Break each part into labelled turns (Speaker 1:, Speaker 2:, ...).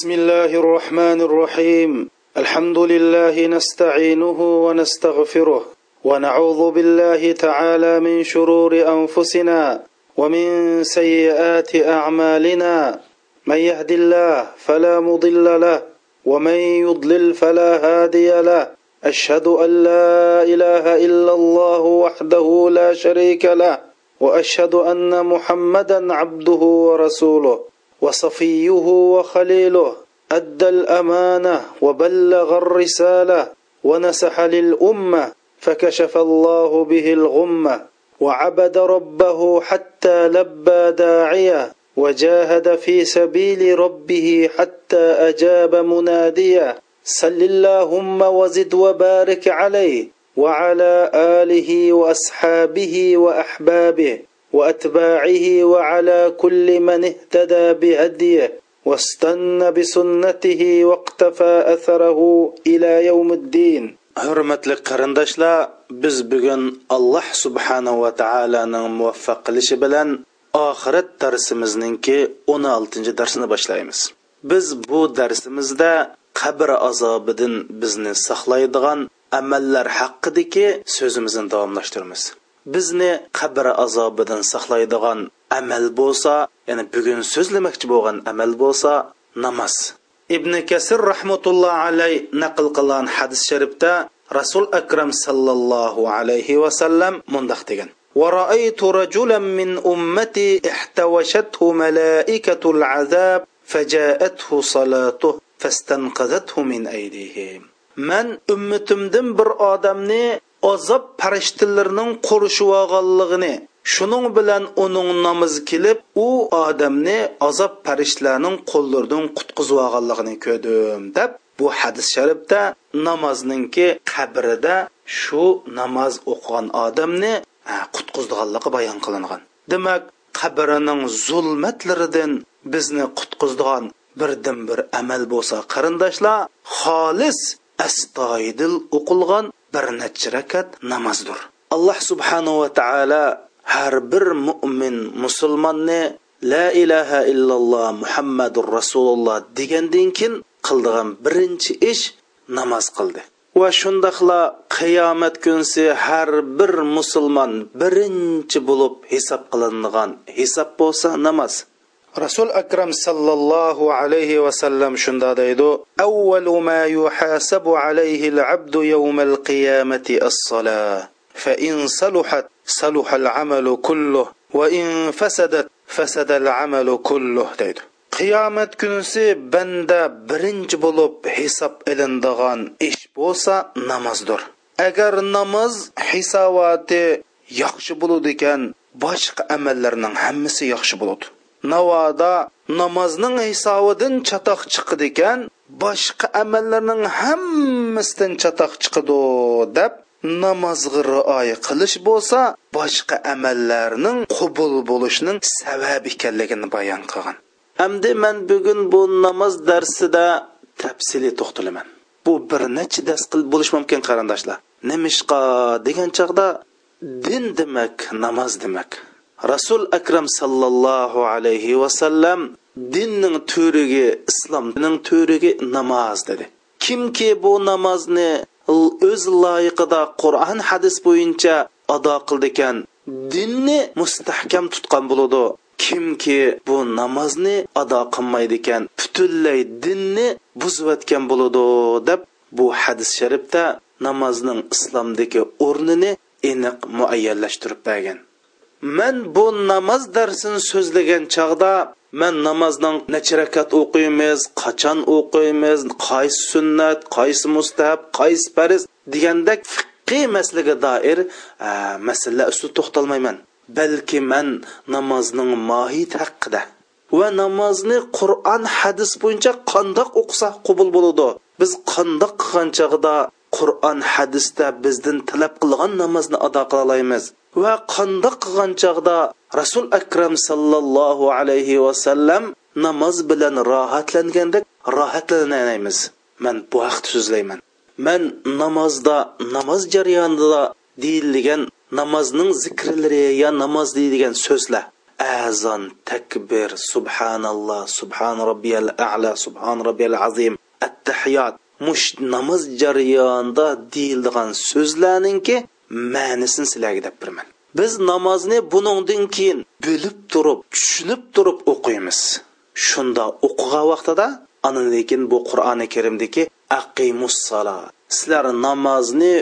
Speaker 1: بسم الله الرحمن الرحيم الحمد لله نستعينه ونستغفره ونعوذ بالله تعالى من شرور انفسنا ومن سيئات اعمالنا من يهد الله فلا مضل له ومن يضلل فلا هادي له اشهد ان لا اله الا الله وحده لا شريك له واشهد ان محمدا عبده ورسوله وصفيه وخليله أدى الأمانة وبلغ الرسالة ونسح للأمة فكشف الله به الغمة وعبد ربه حتى لبى داعية وجاهد في سبيل ربه حتى أجاب منادية صل اللهم وزد وبارك عليه وعلى آله وأصحابه وأحبابه. واتباعه وعلى كل من اهتدى بهديه واستنى بسنته واقتفى اثره الى يوم الدين hurmatli qarindoshlar biz bugun alloh subhanava taoloning muvaffaq qilishi bilan oxirat darsimizningki 16 darsini boshlaymiz biz bu darsimizda qabr azobidan bizni saqlaydigan amallar haqidagi so'zimizni davomlashtiramiz bizni qabr azobidan saqlaydigan amal bo'lsa ya'ni bugun so'zlamoqchi bo'lgan amal bo'lsa namoz ibn kasir rahmatulloh alay naql qilgan hadis sharifda rasul akram sallallohu alayhi vasallam mundoq degan ورأيت رجلا من أمتي احتوشته ملائكة العذاب فجاءته صلاته فاستنقذته من أيديهم من أمتمدن بر آدمني azob farishtalarining qurishib olganligini shuning bilan uning namozi kelib u odamni azob farishtalarning qo'llaridan qutqizib olganligini ko'rdim deb bu hadis sharifda namozninki qabrida shu namoz o'qigan odamni qutqizdiganligi bayon qilingan. Demak qabrining zulmatlaridan bizni qutqizdigan birdan bir amal bo'lsa qarindoshlar xolis astoydil o'qilgan bir necha rakat namozdir alloh subhanava taolo har bir mo'min musulmonni la ilaha illalloh muhammadur rasululloh degandan keyin qildigan birinchi ish namoz qildi. Va shundoqla qiyomat kunsi har bir musulmon birinchi bo'lib hisob qilinadigan hisob bo'lsa namoz rasul akram sallallohu alayhi vasallam shunda deydi avvalu ma yuhasabu alayhi al-abdu yawm al-qiyamati as-salah fa in saluhat saluha al-amalu kulluh va in fasadat fasada al-amalu kulluh deydi qiyomat kunisi banda birinchi bo'lib hisob ilindigan ish bo'lsa namozdir agar namoz hisobati yaxshi bo'ladi ekan boshqa amallarning hammasi yaxshi bo'ladi navoda namozning hisobidan chatoq chiqadi ekan boshqa amallarning hammasidan chatoq chiqadi deb namozga rioya qilish bo'lsa boshqa amallarning qubul bo'lishining sababi ekanligini bayon qilgan. Hamdi man bugun bu namoz darsida tafsili to'xtalaman. Bu bir necha dars bo'lishi mumkin qarindoshlar. Nimishqa degan chog'da din demak namoz demak. Rasul akram sallallohu alayhi vasallam dinning to'rigi islomning to'rigi namoz dedi. Kimki bu namozni o'z loyiqida qur'on hadis bo'yicha ado qildi ekan dinni mustahkam tutgan bo'ladi. Kimki bu namozni ado qilmaydi ekan butunlay dinni buzayotgan bo'ladi deb bu hadis sharifda namozning islomdagi o'rnini aniq muayyanlashtirib bergan. Man bu namoz darsini so'zlagan chog'da man namozning necha rakat o'qiymiz qachon o'qiymiz qaysi sunnat qaysi mustahab qaysi farz degandek fiqiy masalaga doir e, masala ustida to'xtalmayman. Balki man namozning mohiyati haqida va namozni qur'on hadis bo'yicha qandoq o'qisa qubul bo'ladi? Biz qandoq qilgan chog'da qur'on hadisda bizdan talab qilgan namozni ado qila olamiz va qandoq qilgan chog'da rasul akram sallallohu alayhi vasallam namoz bilan rohatlangandek rohatlanamiz man bu haqda so'zlayman. Man namozda namoz jarayonida deyilgan namozning zikrlari ya namoz deydigan so'zlar. Azon takbir subhanalloh subhan robbiyal a'la subhan robbiyal azim attahiyot mush namoz jarayonida deyiladigan so'zlarninki ma'nisini sizlarga deb birman biz namozni buningdan keyin bilib turib tushunib turib o'qiymiz. Shunda o'qigan vaqtida ana lekin bu qur'oni karimdagi aqimussala sizlar namozni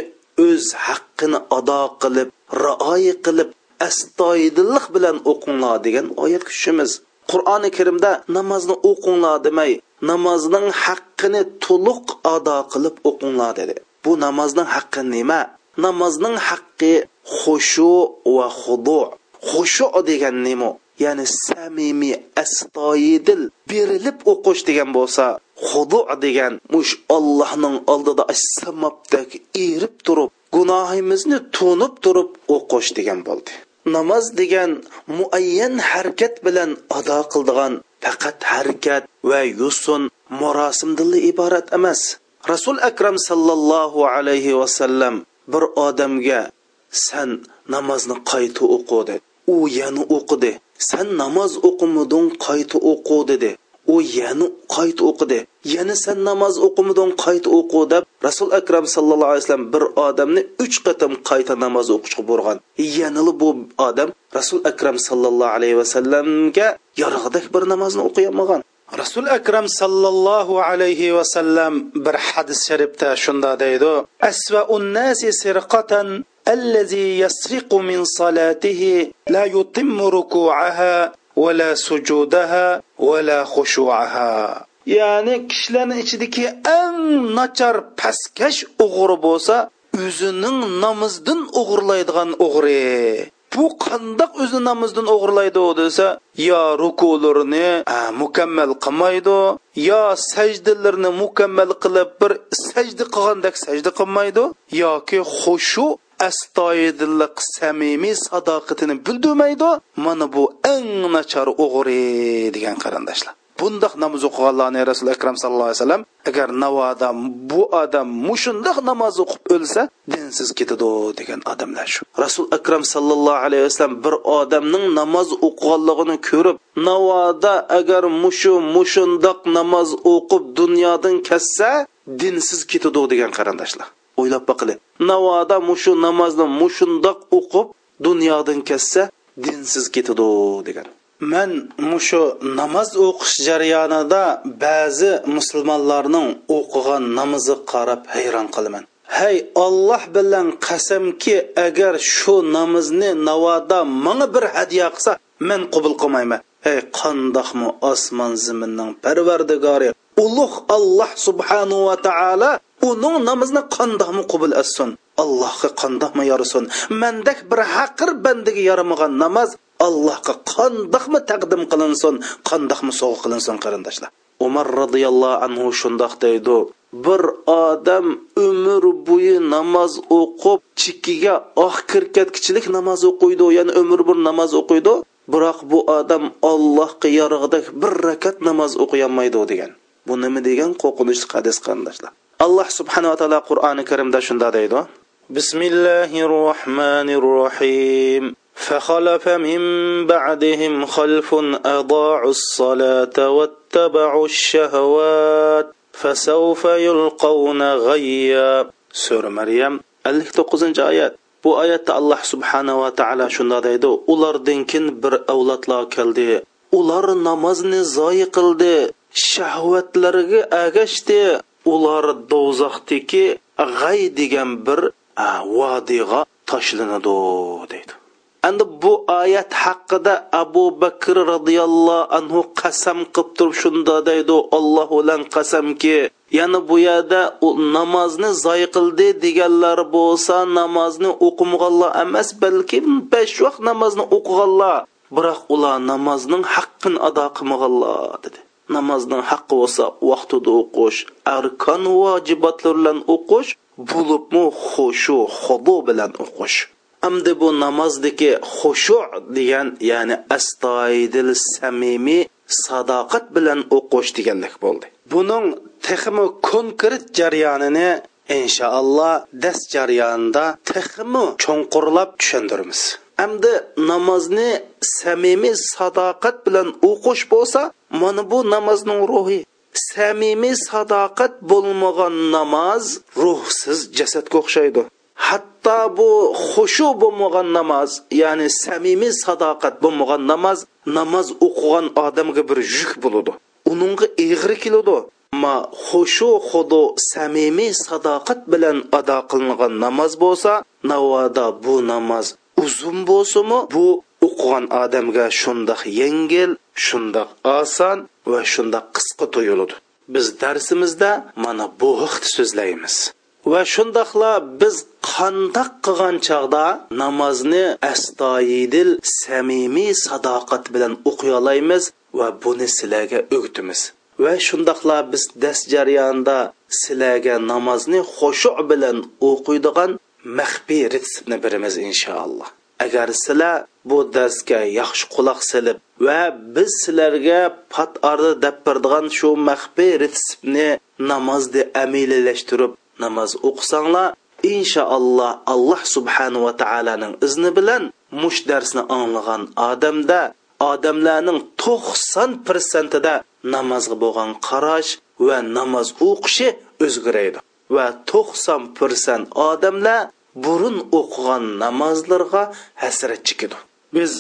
Speaker 1: o'z haqqini ado qilib rioya qilib astoydillik bilan o'qinglar degan oyat tushimiz qur'oni karimda namozni o'qinglar demay namozning haqqini to'liq ado qilib o'qinglar dedi. Bu namozning haqqi nima? Namozning haqqi xushu va xudu xushu degan nima? Ya'ni samimiy astoyidil berilib o'qish degan bo'lsa xudu degan mush ollohning oldida samabdak erib turib gunohimizni to'nib turib o'qish degan bo'ldi. Namoz degan muayyan harakat bilan ado qildigan faqat harakat va yusun murosimdil iborat emas. Rasul akram sallallohu alayhi vasallam bir odamga san namozni qayta o'qi dedi. U yana o'qidi san namoz o'qimiding qayta o'qi dedi. U yana qayta o'qidi yana san namoz o'qimiding qayta o'qi deb rasul akram sallallohu alayhi vasallam bir odamni uch qatam qayta namoz o'qishga buyurgan yanili bu odam rasul akram sallallohu alayhi vasallamga yorug'dek bir namozni o'qiolmagan rasul akram sallallohu alayhi vasallam bir hadis sharifda shunda deydi asva unnasi sirqatan الذي يسرق من صلاته لا يتم ركوعها ولا سجودها ولا خشوعها ya'ni kishilarni ichidagi eng nachar pastkash o'g'ri bo'lsa o'zining namozdan o'g'irlaydigan o'g'ri. Bu qandoq o'zini namozdan o'g'irlaydi desa yo rukularini mukammal qilmaydi yo sajdalarni mukammal qilib bir sajda qilgandek sajda qilmaydi yoki xushu astoydilliq samimiy sadoqatini bildirmaydi mana bu eng nachar o'g'ri degan qarindoshlar. Bundoq namoz o'qiganlarni rasuli akram sallallohu alayhi vasallam agar navoda bu odam mushundoq namoz o'qib o'lsa dinsiz ketadi degan odamlar shu. Rasul akram sallallohu alayhi vasallam bir odamning namoz o'qiganligini ko'rib navoda agar mushu mushundoq namoz o'qib dunyodan ketsa dinsiz ketadi degan qarindoshlar. O'ylab boqili navoda mushu namozni mushundoq o'qib dunyodan ketsa dinsiz ketadi degan. Man mushu namoz o'qish jarayonida ba'zi musulmonlarning o'qigan namozi qarab hayron qolaman hey olloh bilan qasamki agar shu namozni navoda manga bir hadya qilsa men qabul qilmayman hey qandoqmi osmon zaminning parvardigori ulug' alloh subhanahu va taolo uning namozini qandoqmi qabul etsin allohga qandoqmi yarasin mandak bir haqir bandaga yaramagan namoz allohga qandoqmi taqdim qilinsin qandoqmi sovg'a qilinsin qarindoshlar. Umar roziyallohu anhu shundoq deydi. Bir odam umr bo'yi namoz o'qib chikkiga oq oh kirkatkichilik namoz o'qiydi ya'ni umr bir namoz o'qiydi. Biroq bu odam ollohga yorug'dak bir rakat namoz o'qiyolmaydi degan. Bu nima degan qo'rqinchli hadis qarindoshlar? Alloh subhanava taolo qur'oni karimda shunda deydi. Bismillahi rohmanir rohim فخلف من بعدهم خلف أضاعوا الصلاة واتبعوا الشهوات فسوف يلقون غيا سورة مريم 59 oyat bu oyatda alloh subhanava taolo shunda deydi ulardan keyin bir avlodlar keldi ular namozni zoyi qildi shahvatlariga agashdi ular do'zaxdagi g'ay degan bir vodiyga tashlanadi deydi endi bu oyat haqida abu bakr roziyallohu anhu qasam qilib turib shunda deydi olloh bilan qasamki yana bu yerda namozni zoy qildi deganlar bo'lsa namozni o'qimaganlar emas balki besh vaqt namozni o'qiganlar biroq ular namozning haqqini ado qilmaganlar dedi. Namozning haqqi bo'lsa vaqtida o'qish arkon vojibotlar bilan o'qish bo'libmi xushu xudu bilan o'qish. Hamda bu namozdagi xushu degan ya'ni astoydil samimiy sadoqat bilan o'qish deganlik bo'ldi. Buning texmi konkret jarayonini inshaalloh dars jarayonida texmi cho'nqurlab tushundiramiz hamda namozni samimiy sadoqat bilan o'qish bo'lsa mana bu namozning ruhi. Samimiy sadoqat bo'lmagan namoz ruhsiz jasadga o'xshaydi. Hatto bu xushu bo'lmagan namoz ya'ni samimiy sadoqat bo'lmagan namoz namoz o'qigan odamga bir yuk bo'ladi uningga ig'ri keladi ammo xushu xudo samimiy sadoqat bilan ado qilingan namoz bo'lsa navoda bu namoz uzun bo'lsimi? Bu o'qigan odamga shundoq yengil shundoq oson va shundoq qisqa tuyuladi biz darsimizda mana bu haqda so'zlaymiz. Va shundoqla biz qandoq qilgan chog'da namozni astoyidil samimiy sadoqat bilan o'qiy olamiz va buni sizlarga o'gitimiz va shundoqla biz dars jarayonida sizlarga namozni xushu bilan o'qiydigan maxfiy retseptni beramiz inshaalloh. Agar sizlar bu darsga yaxshi quloq silib va biz sizlarga pat orda deb berdigan shu maxfiy retseptni namozda amililashtirib namoz o'qisanglar inshaalloh alloh subhanahu va taoloning izni bilan mush darsni anglagan odamda odamlarning to'qson prosentida namozga bo'lgan qarash va namoz o'qishi o'zgaraydi va to'qson persent odamlar burun o'qigan namozlarga hasrat chekadi. Biz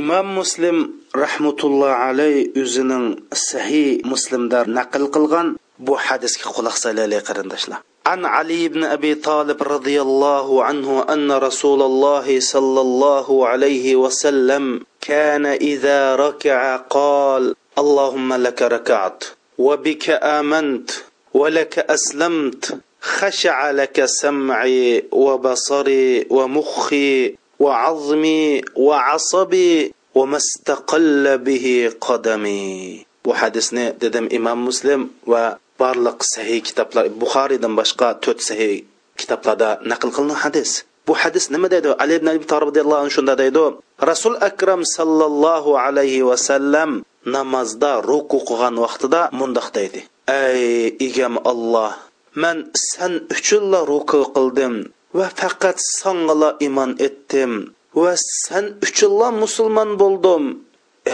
Speaker 1: imom muslim rahmatulloh alay o'zining sahiy muslimda naql qilgan bu hadisga quloq solaylik qarindoshlar. عن علي بن أبي طالب رضي الله عنه أن رسول الله صلى الله عليه وسلم كان إذا ركع قال اللهم لك ركعت وبك آمنت ولك أسلمت خشع لك سمعي وبصري ومخي وعظمي وعصبي وما استقل به قدمي. وحدثنا ددم امام مسلم و barliq sahiy kitoblar buxoriydan boshqa to'rt sahiy kitoblarda naql qilingan hadis. Bu hadis nima deydi? Ali ibn abi talib roziyallohu anhu shunda deydi rasul akram sallallohu alayhi vasallam namozda ruku qilgan vaqtida mundoq deydi. Ey egam olloh man san uchunla ruku qildim va faqat songala iymon etdim va san uchunla musulmon bo'ldim.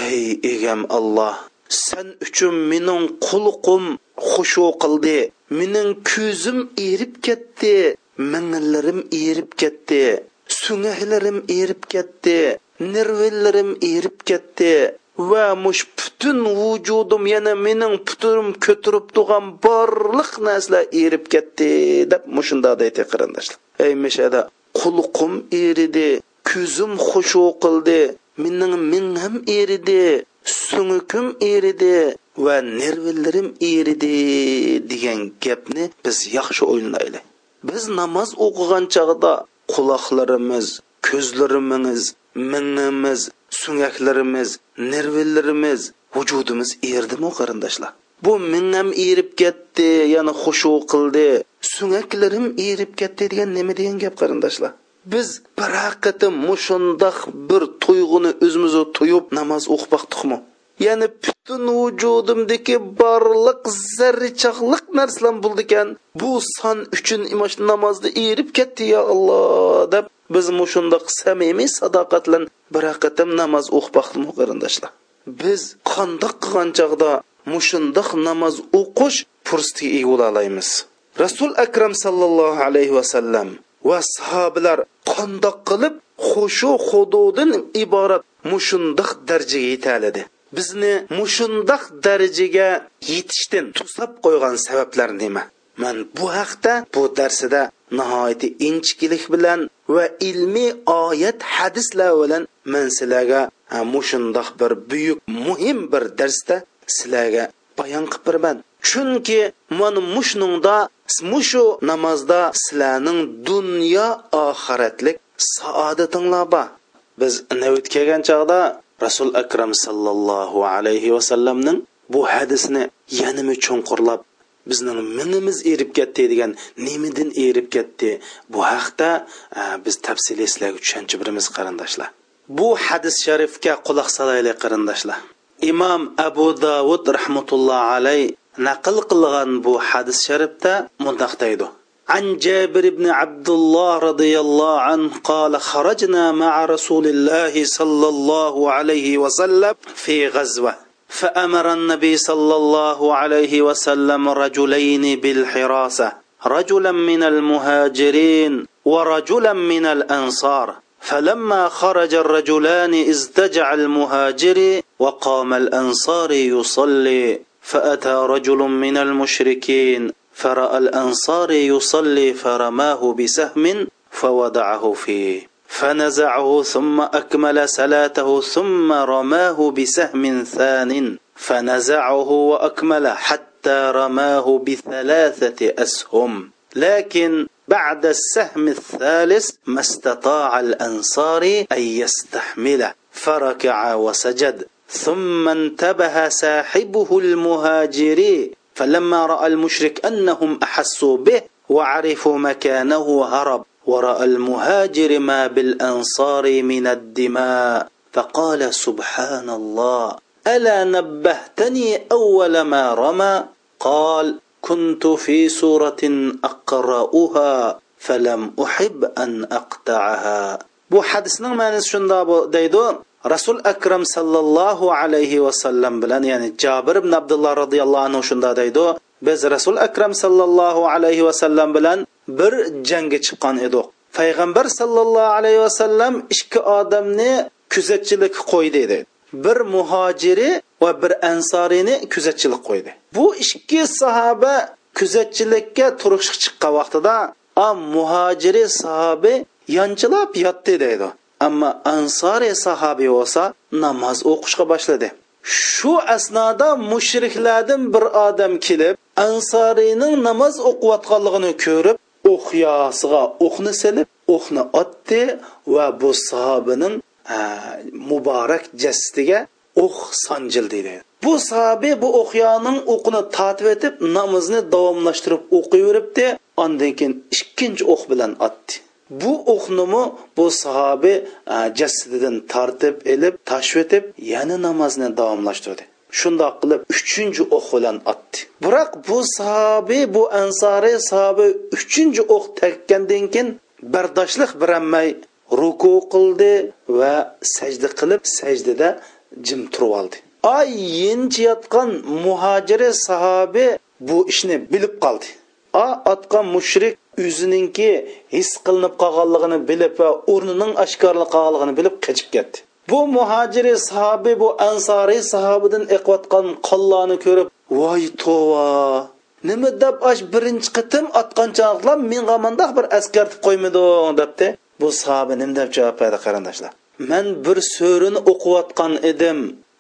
Speaker 1: Ey egam olloh sen uchun mening qulqum xushu qildi. Mening ko'zim erib ketdi. Mingillarim erib ketdi. Sungahlarim erib ketdi. Nervillarim erib ketdi. Va mush butun vujudim yana mening puturim ko'tirib turgan borliq narsalar erib ketdi deb mushunda deydi qarindoshlar. Ey mishada qulqum eridi ko'zim xushu qildi. Mening mingim eridi. Sungukim eridi va nervillarim eridi degan gapni biz yaxshi o'ylaylik. Biz namoz o'qigan chog'da quloqlarimiz ko'zlarimiz mingimiz sungaklarimiz nervillarimiz vujudimiz erdimi qarindoshlar? Bu mingam erib ketdi ya'ni xushu qildi. Sungaklarim erib ketdi degan nima degan gap qarindoshlar? Biz bir haqiqatda mushundoq bir tuyg'uni o'zimizni tuyib namoz o'qib baqdiqmi ya'ni butun vujudimdagi borliq zarrichaqliq narsalar bo'ldi ekan bu son uchun imash namozda erib ketdi ya alloh deb biz mushundoq samimiy sadoqat bilan bir haqiqatam namoz o'qib baqdimi qarindoshlar? Biz qandoq qilgan chog'da mushundoq namoz o'qish fursatiga ega bo'la olamiz. Rasul akram sallallohu alayhi vasallam va sahobalar qandoq qilib xushu hududin iborat mushundoq darajaga yetoladi bizni mushundoq darajaga yetishdan to'sab qo'ygan sabablar nima? Man bu haqda bu darsida nihoyatda inchkilik bilan va ilmiy oyat hadislar bilan man sizlarga mushundoq bir buyuk muhim bir darsda sizlarga bayon qilib beraman. Chunki mana mushningda mushu namozda sizlarning dunyo oxiratlik saodatinglar bor biz navbat kelgan chog'da rasul akram sallallohu alayhi vasallamning bu hadisni yanimi chunqurlab bizning mingimiz erib ketdi degan nemidan erib ketdi. Bu haqda e, biz tafsiliy sizlarga tushuncha birimiz qarindoshlar. Bu hadis sharifga quloq solaylik qarindoshlar. Imom abu davud rahmatulloh alayhi naql qilgan bu hadis sharifda mundoq عن جابر بن عبد الله رضي الله عنه قال خرجنا مع رسول الله صلى الله عليه وسلم في غزوة. فأمر النبي صلى الله عليه وسلم رجلين بالحراسة رجلا من المهاجرين ورجلا من الأنصار. فلما خرج الرجلان ازدجع المهاجر وقام الأنصار يصلي. فأتى رجل من المشركين فرأى الأنصار يصلي فرماه بسهم فوضعه فيه. فنزعه ثم أكمل صلاته ثم رماه بسهم ثان. فنزعه وأكمل حتى رماه بثلاثة أسهم. لكن بعد السهم الثالث ما استطاع الأنصار أن يستحمله. فركع وسجد. ثم انتبه صاحبه المهاجر فلما رأى المشرك أنهم أحسوا به وعرفوا مكانه هرب ورأى المهاجر ما بالأنصار من الدماء فقال سبحان الله ألا نبهتني أول ما رمى؟ قال كنت في سورة أقرأها فلم أحب أن أقطعها. bu hadisning ma'nosi shunda deydi rasul akram sallallohu alayhi vasallam bilan ya'ni jabir ibn abdulloh roziyallohu anhu shunda deydi biz rasul akram sallallohu alayhi vasallam bilan bir jangga chiqqan edik. Payg'ambar sallallohu alayhi vasallam ikki odamni kuzatchilik qo'ydi dedi. Bir muhojiri va bir ansoriyni kuzatchilik qo'ydi. Bu ikki sahoba kuzatchilikka turishga chiqqan vaqtida am muhojiri sahobi yanchilab yotdi deydi ammo ansoriy e sahobiy bo'lsa namoz o'qishga boshladi. Shu asnoda mushriklardan bir odam kelib ansoriyning namoz o'qiyotganligini ko'rib o'qyosiga o'qni silib o'qni otdi va bu sahobining muborak jasdiga o'q sanjildi bu sahobiy bu o'qyoning o'qini tatib etib namozni davomlashtirib o'qiyveribdi. Ondan keyin ikkinchi o'q bilan otdi. Bu o'qnimi bu sahobi e, jasadidan tortib ilib tashvetib yana namozni davomlashtirdi. Shundoq qilib uchinchi o'q bilan otdi. Biroq bu sahobiy bu ansoriy sahobi uchinchi o'q takkandan keyin bardoshlik berolmay ruku qildi va sajda qilib sajdada jim turib oldi. Ay yotgan muhojiri sahobi bu ishni bilib qoldi. A otgan mushrik o'zininki his qilinib qolganligini bilib va o'rnining oshkorlik qolganligini bilib qochib ketdi. Bu muhojiri sahobi bu ansoriy sahobidan eqiyotgan qonlarni ko'rib voy tova nima deb ash birinchi qitim otgan menga mandaq bir askartib qo'ymiding debdi. Bu sahoba nima deb javob berdi qarindoshlar? Man bir so'rini o'qiyotgan edim.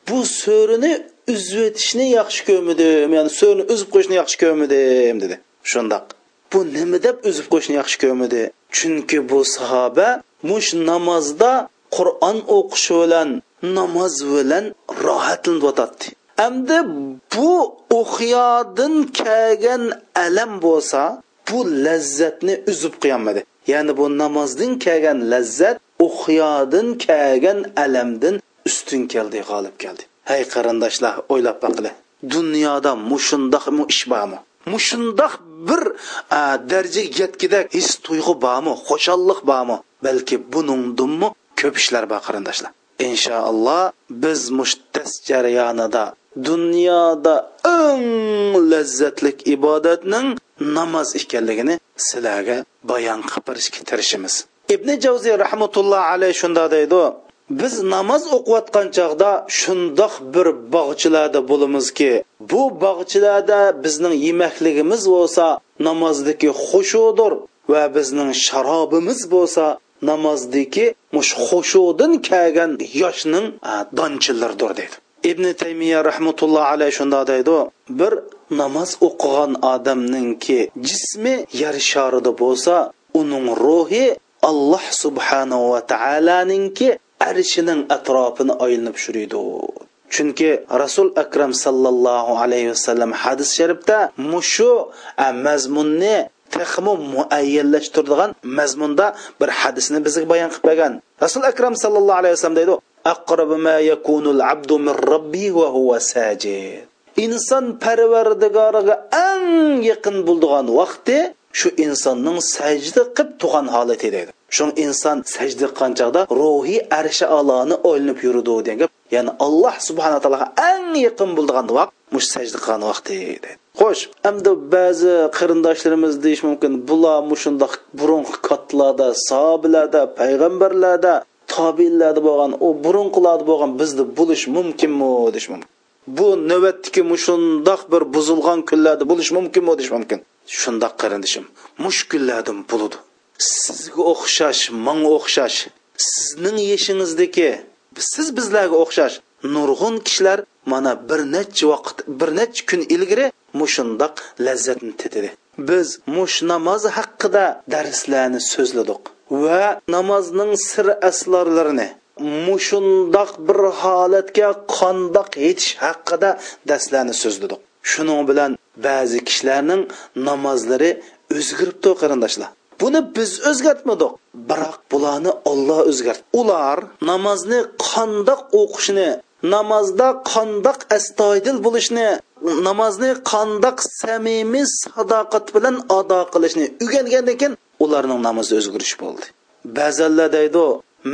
Speaker 1: Bu so'rini uzib o'tishni yaxshi ko'rmadim ya'ni so'rini uzib qo'yishni yaxshi ko'rmadim dedi. Shundoq. Bu nima deb uzib qo'yishni yaxshi ko'rmadi? Chunki bu sahoba mush namozda qur'on o'qishi bilan namoz bilan rohatlanib yotadi endi bu o'qiyodin kelgan alam bo'lsa bu lazzatni uzib qo'yolmadi. Ya'ni bu namozdan kelgan lazzat o'qiyodin kelgan alamdan ustun keldi g'olib keldi. Hay qarindoshlar o'ylab baqili dunyoda mushundoq ish bormi? Mushundoq bir darajaga yetkidak his tuyg'u bormi xo'shallik bormi balki buningdinmi ko'p ishlar bor qarindoshlar. Inshaalloh biz mushtas jarayonida dunyoda eng lazzatlik ibodatning namoz ekanligini sizlarga bayon qilib berishga tirishimiz. Ibn javziy rahmatulloh alayhi shunda deydi biz namoz o'qiyotgan chog'da shundoq bir bog'chilarda bo'lamizki bu bog'chilarda bizning yemakligimiz bo'lsa namozdagi xushudir va bizning sharobimiz bo'lsa namozdagi mush kelgan yoshning donchillardir dedi ibn taymiya rahmatulloh alayhi shunda deydi bir namoz o'qigan odamningki jismi yer sharida bo'lsa uning ruhi alloh subhanahu va taoloninki arshining atrofini aylanib shuriydi chunki rasul akram sallallohu alayhi vasallam hadis sharifda mushu mazmunni texmi muayyanlashtiradigan mazmunda bir hadisni bizga bayon qilib bergan. Rasul akram sallallohu alayhi vasallam deydi aqrab ma yakunul abdu min rabbi va huwa sajid. Inson parvardigoriga eng yaqin bo'ldigan vaqti shu insonning sajda qilib tug'an holati deydi. Shun inson sajda qilgan chog'da ruhiy arsha aloni o'ylanib yurdi degan gap ya'ni alloh subhanaa taologa eng yaqin bo'lgan vaqt mush sajda qilgan vaqti deydi xo'sh endi ba'zi qarindoshlarimiz deyish mumkin bular mushundoq burungi kattalarda sobilarda payg'ambarlarda tobiinlarda bo'lgan u burunqilarda bo'lgan bizni bo'lish mumkinmi deyish mumkin. Bu navbatdagi mushundoq bir buzilgan kunlarda bo'lishi mumkinmi deyish mumkin. Shundoq qarindishim mush kunlarda bo'ludi. Sizga o'xshash manga o'xshash sizning yeshingizdagi siz bizlarga o'xshash nurg'un kishilar mana bir necha vaqt bir necha kun ilgari mushundoq lazzatni tetidi biz mush namoz haqida darslarni so'zladik va namozning sir asrorlarini mushundoq bir holatga qondoq yetish haqida darslarni so'zladik. Shuning bilan ba'zi kishilarning namozlari o'zgaribdi qarindoshlar buni biz o'zgartmadik. Biroq bularni olloh o'zgartdi. Ular namozni qandoq o'qishni namozda qandoq astoydil bo'lishni namozni qandoq samimiy sadoqat bilan ado qilishni o'rgangandan keyin ularning namozda o'zgarish bo'ldi. Ba'zanlar deydi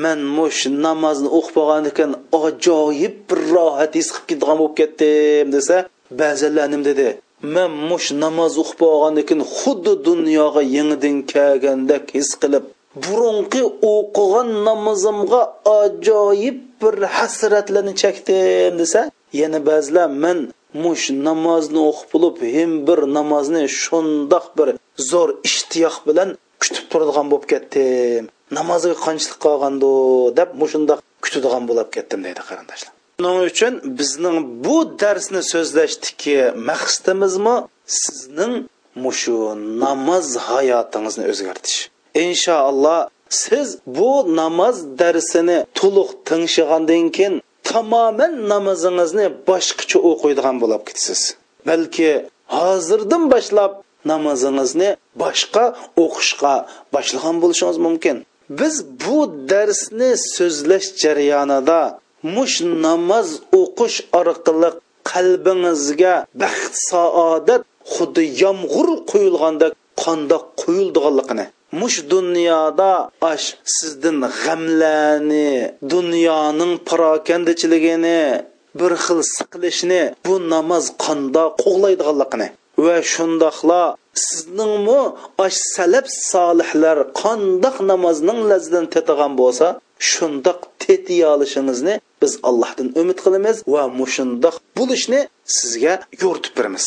Speaker 1: man mush namozni o'qib bo'lgan ekan ajoyib bir rohat his qilib ketgan bo'lib ketdim desa ba'zanlar nim dedi? Man mush namoz o'qib olgandan keyin xuddi dunyoga yangidan kelgandek his qilib burunqi o'qigan namozimga ajoyib bir hasratlarni chekdim desa yana ba'zilar man mush namozni o'qib bo'lib hem bir namozni shundoq bir zo'r ishtiyoq bilan kutib turadigan bo'lib ketdim. Namozga qanchalik qolgandi deb mushundoq kutadigan bo'lib ketdim deydi qarindoshlar. Shuning uchun bizning bu darsni so'zlashdiki maqsadimizmi? Sizning mushu namoz hayotingizni o'zgartish. Inshaalloh siz bu namoz darsini to'liq tingshig'andan keyin tamoman namozingizni boshqacha o'qiydigan bo'lib ketasiz. Balki hozirdan boshlab namozingizni boshqa o'qishga boshlagan bo'lishingiz mumkin. Biz bu darsni so'zlash jarayonida mush namoz o'qish orqali qalbingizga baxt saodat xuddi yomg'ir quyilgandek qandoq quyildiganligini mush dunyoda ash sizdin g'amlarni dunyoning parokandichiligini bir xil siqilishni bu namoz qandoq qo'g'laydiganligini. Va shundoqla sizningmi ash salab solihlar qandoq namozning lazzatini tetigan bo'lsa shundoq tetiy olishingizni biz allohdan umid qilamiz va mushundoq bo'lishni sizga yo'ritib beramiz.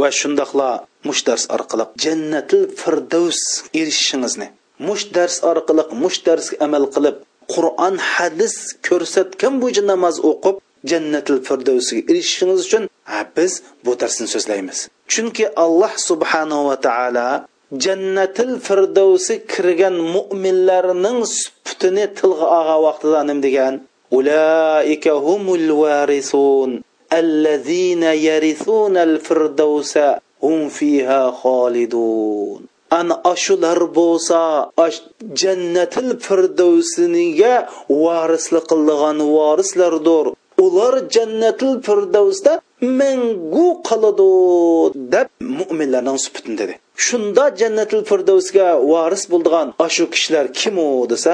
Speaker 1: Va shundoqla mush dars orqali jannatil firdavs erishishingizni mush dars orqali mush darsga amal qilib qur'on hadis ko'rsatgan bo'yicha namoz o'qib jannatil firdavsiga erishishingiz uchun biz bu darsni so'zlaymiz. Chunki alloh subhanahu va taolo jannatil firdavsi kirgan mo'minlarning sufutini tilga olgan vaqtida nim degan ulaika humul varisun allazina yarithuna al firdavsa hum fiha xolidun ana ashular bo'lsa ash jannatil firdavsiniga varislik qilgan varislardir ular jannatil firdavsda mangu qoladi deb mo'minlarning suputin dedi. Shunda jannatil firdavsga varis bo'ldigan ashu kishilar kim u desa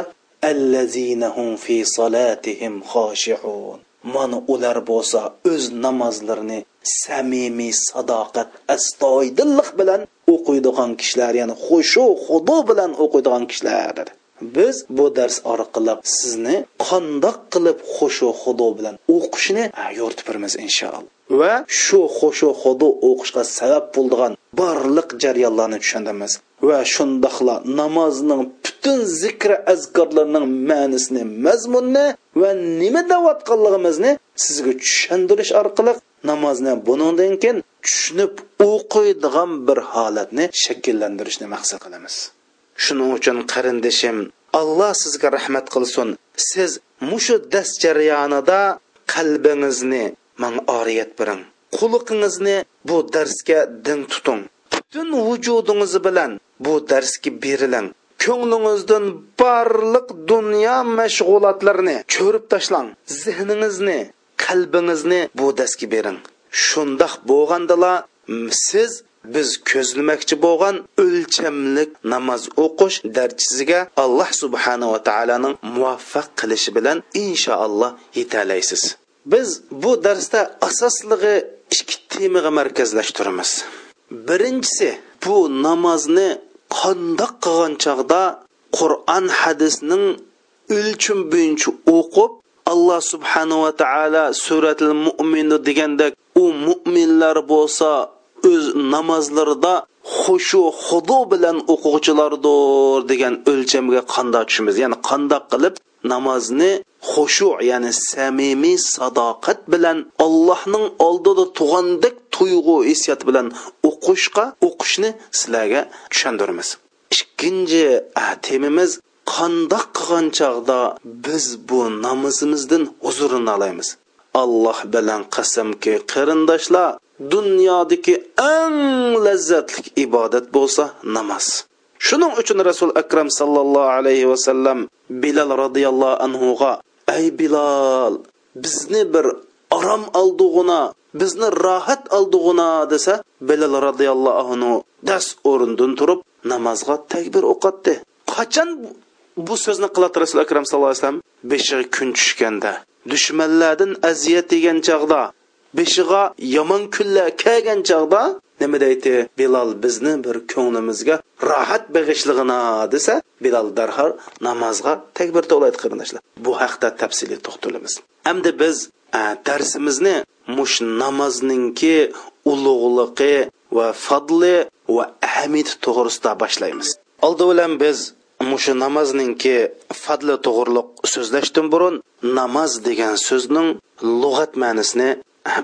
Speaker 1: allazinahum fi solatihim xoshiun. Mana ular bo'lsa o'z namozlarini samimiy sadoqat astoydillik bilan o'qiydigan kishilar ya'ni xushu xudo bilan o'qiydigan kishilar dedi biz bu dars orqali sizni qandoq qilib xushu xudo bilan o'qishni yo'ritib inshaalloh. Va shu xushu xudo o'qishga sabab bo'ldigan barliq jarayonlarni tushunamiz va shundoqla namozning butun zikr azkorlarning ma'nisini mazmunni va nima deyotganligimizni sizga tushuntirish orqali namozni bundan keyin tushunib o'qiydigan bir holatni shakllantirishni maqsad qilamiz. Shuning uchun qarindishim alloh sizga rahmat qilsin. Siz mushu dars jarayonida qalbingizni manga oriyat biring quliqingizni bu darsga din tuting. Butun vujudingiz bilan bu darsga beriling ko'nglingizdan barliq dunyo mashg'ulotlarini cho'rib tashlang. Zehningizni qalbingizni bu darsga bering. Shundoq bo'lgandala siz biz ko'zlamoqchi bo'lgan o'lchamlik namoz o'qish darchisiga alloh subhanava taoloning muvaffaq qilishi bilan inshaalloh yetalaysiz. Biz bu darsda asoslig'i ikki temaga markazlashtiramiz. Birinchisi bu namozni qandoq qilgan chog'da qur'on hadisning o'lchim bo'yicha o'qib alloh subhanava taolo suratul mo'minu degandek u mo'minlar bo'lsa o'z namozlarida xushu xudo bilan o'quvchilardir degan o'lchamga qandoq tushimiz ya'ni qandoq qilib namozni xushu ya'ni samimiy sadoqat bilan allohning oldida tug'andek tuyg'u hissiyat bilan o'qishga o'qishni sizlarga tushundiramiz ikkinchi temimiz qandoq qilgan chog'da biz bu namozimizdan huzurini olamiz alloh bilan qasamki qarindoshlar dunyodagi eng lazzatli ibodat bo'lsa namoz. Shuning uchun rasul akram sallallohu alayhi vasallam bilal roziyallohu anhuga ey bilol bizni bir orom oldig'una bizni rohat oldig'una desa bilol roziyallohu anhu das o'rindan turib namozga takbir o'qatdi qachon bu so'zni qiladi rasul akram sallallohu alayhi vasallam? Beshig'i kun tushganda dushmanlardan aziyat yegan chog'da beshig'a yomon kunlar kelgan chog'da nima deydi? Bilol bizni bir ko'nglimizga rohat beg'ishlig'ina desa bilol darhol namozga takbir to'laydi qarindoshlar bu haqda tafsili to'xtalamiz. Hamda biz darsimizni mush namozninki ulug'liqi va fadli va ahamiyati to'g'risida boshlaymiz. Oldi bilan biz mushu namozningki fadli to'g'riliq so'zlashdan burun namoz degan so'zning lug'at ma'nosini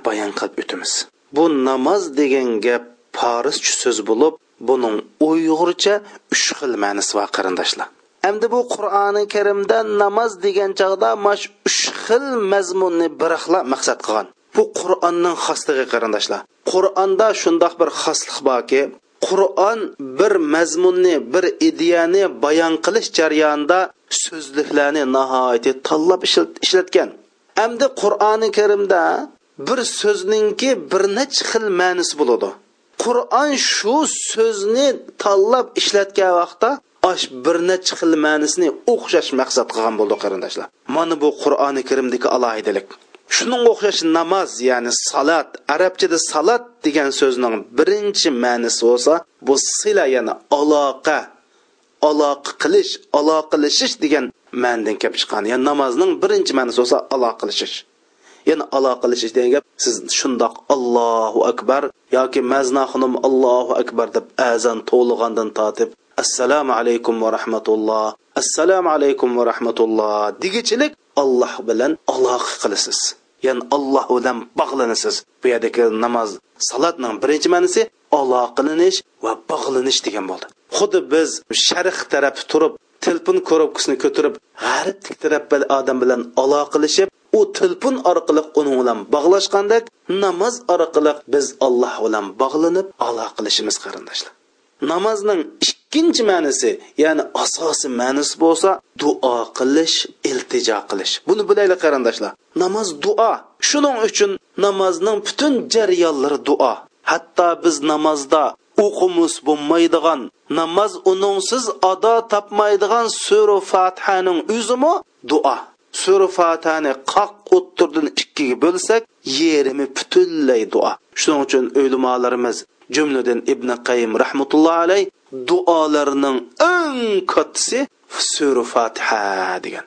Speaker 1: bayon qilib o'tamiz. Bu namoz degan gap farischa so'z bo'lib buning uyg'urcha uch xil ma'nosi bor qarindoshlar. Endi bu qur'oni karimda namoz degan chog'da mash uch xil mazmunni birxla maqsad qilgan. Bu qur'onning xosligi qarindoshlar. Qur'onda shundoq bir xoslik borki qur'on bir mazmunni bir ideyani bayon qilish jarayonida so'zliklarni nihoyatda tanlab ishlatgan. Endi qur'oni karimda bir so'zningki bir necha xil ma'nisi bo'ladi. Qur'on shu so'zni tanlab ishlatgan vaqtda ash bir necha xil ma'nisini o'xshash maqsad qilgan bo'ldi qarindoshlar. Mana bu qur'oni karimdagi alohidalik. Shuning o'xshash namoz ya'ni salat arabchada salat degan so'zning birinchi ma'nisi bo'lsa bu sila ya'ni aloqa aloqa qilish aloqalashish degan ma'nidan kelib chiqqan. Ya'ni namozning birinchi ma'nosi bo'lsa aloqalashish ya'ni aloqalashish degan gap siz shundoq allohu akbar yoki mazna xonim allohu akbar deb azan to'lig'andan tortib assalomu alaykum va rahmatulloh assalomu alaykum va rahmatulloh degichilik alloh bilan aloqa qilasiz. Ya'ni alloh bilan bog'lanasiz. Bu yerdagi namoz salatning birinchi ma'nosi aloqalanish va bog'lanish degan bo'ldi. Xuddi biz sharq taraf turib telefon korobkasini ko'tarib g'arblik taraf odam bilan aloqalashib u telefon orqali uning bilan bog'lashgandek namoz orqali biz alloh bilan bog'lanib aloqalashimiz qarindoshlar namozning ikkinchi ma'nosi ya'ni asosiy ma'nosi bo'lsa duo qilish iltijo qilish. Buni bilaylik qarindoshlar namoz duo shuning uchun namozning butun jarayonlari duo hatto biz namozda o'qimiz bo'lmaydigan namoz uningsiz ado topmaydigan sura fotihaning o'zimi duo sura fatihani qoq o'ttirdan ikkiga bo'lsak yerimi butunlay duo. Shuning uchun o'limalarimiz jumladan ibn qayim rahmatullohi alayh duolarining eng kattasi sura fatiha degan.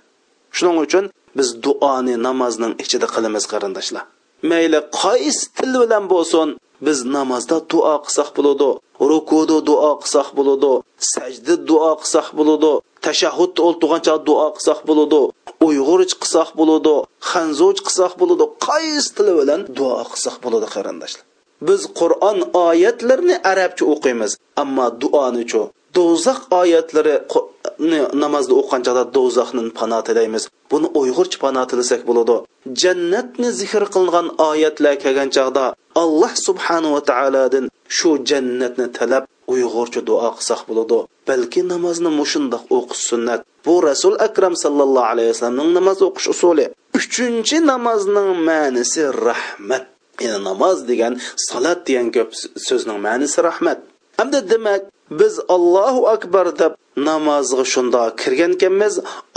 Speaker 1: Shuning uchun biz duoni namozning ichida qilamiz qarindoshlar. Mayli qaysi til bilan bo'lsin biz namozda duo qilsak bo'ladi rukuda duo qilsak bo'ladi sajda duo qilsak bo'ladi tashahhudda o'ltirgancha duo qilsak bo'ladi uyg'urch qilsak bo'ladi hanzuch qilsak bo'ladi qaysi tili bilan duo qilsak bo'ladi qarindoshlar biz qur'on oyatlarini arabcha o'qiymiz ammo duonichu do'zax oyatlarini namozda o'qigan chog'da do'zaxni pano tilaymiz. Buni uyg'urcha pano tilasak bo'ladi. Jannatni zikr qilingan oyatlar kelgan chog'da alloh subhanava taolodan shu jannatni talab uyg'urcha duo qilsak bo'ladi. Balki namozni mushundoq o'qish sunnat. Bu rasul akram sallallohu alayhi vasallamning namoz o'qish usuli. Uchinchi namozning ma'nisi rahmat. Ya'ni namoz degan salat degan ko'p so'zning ma'nisi rahmat. Hamda demak biz allohu akbar deb namozga shunda kirgan ekanmiz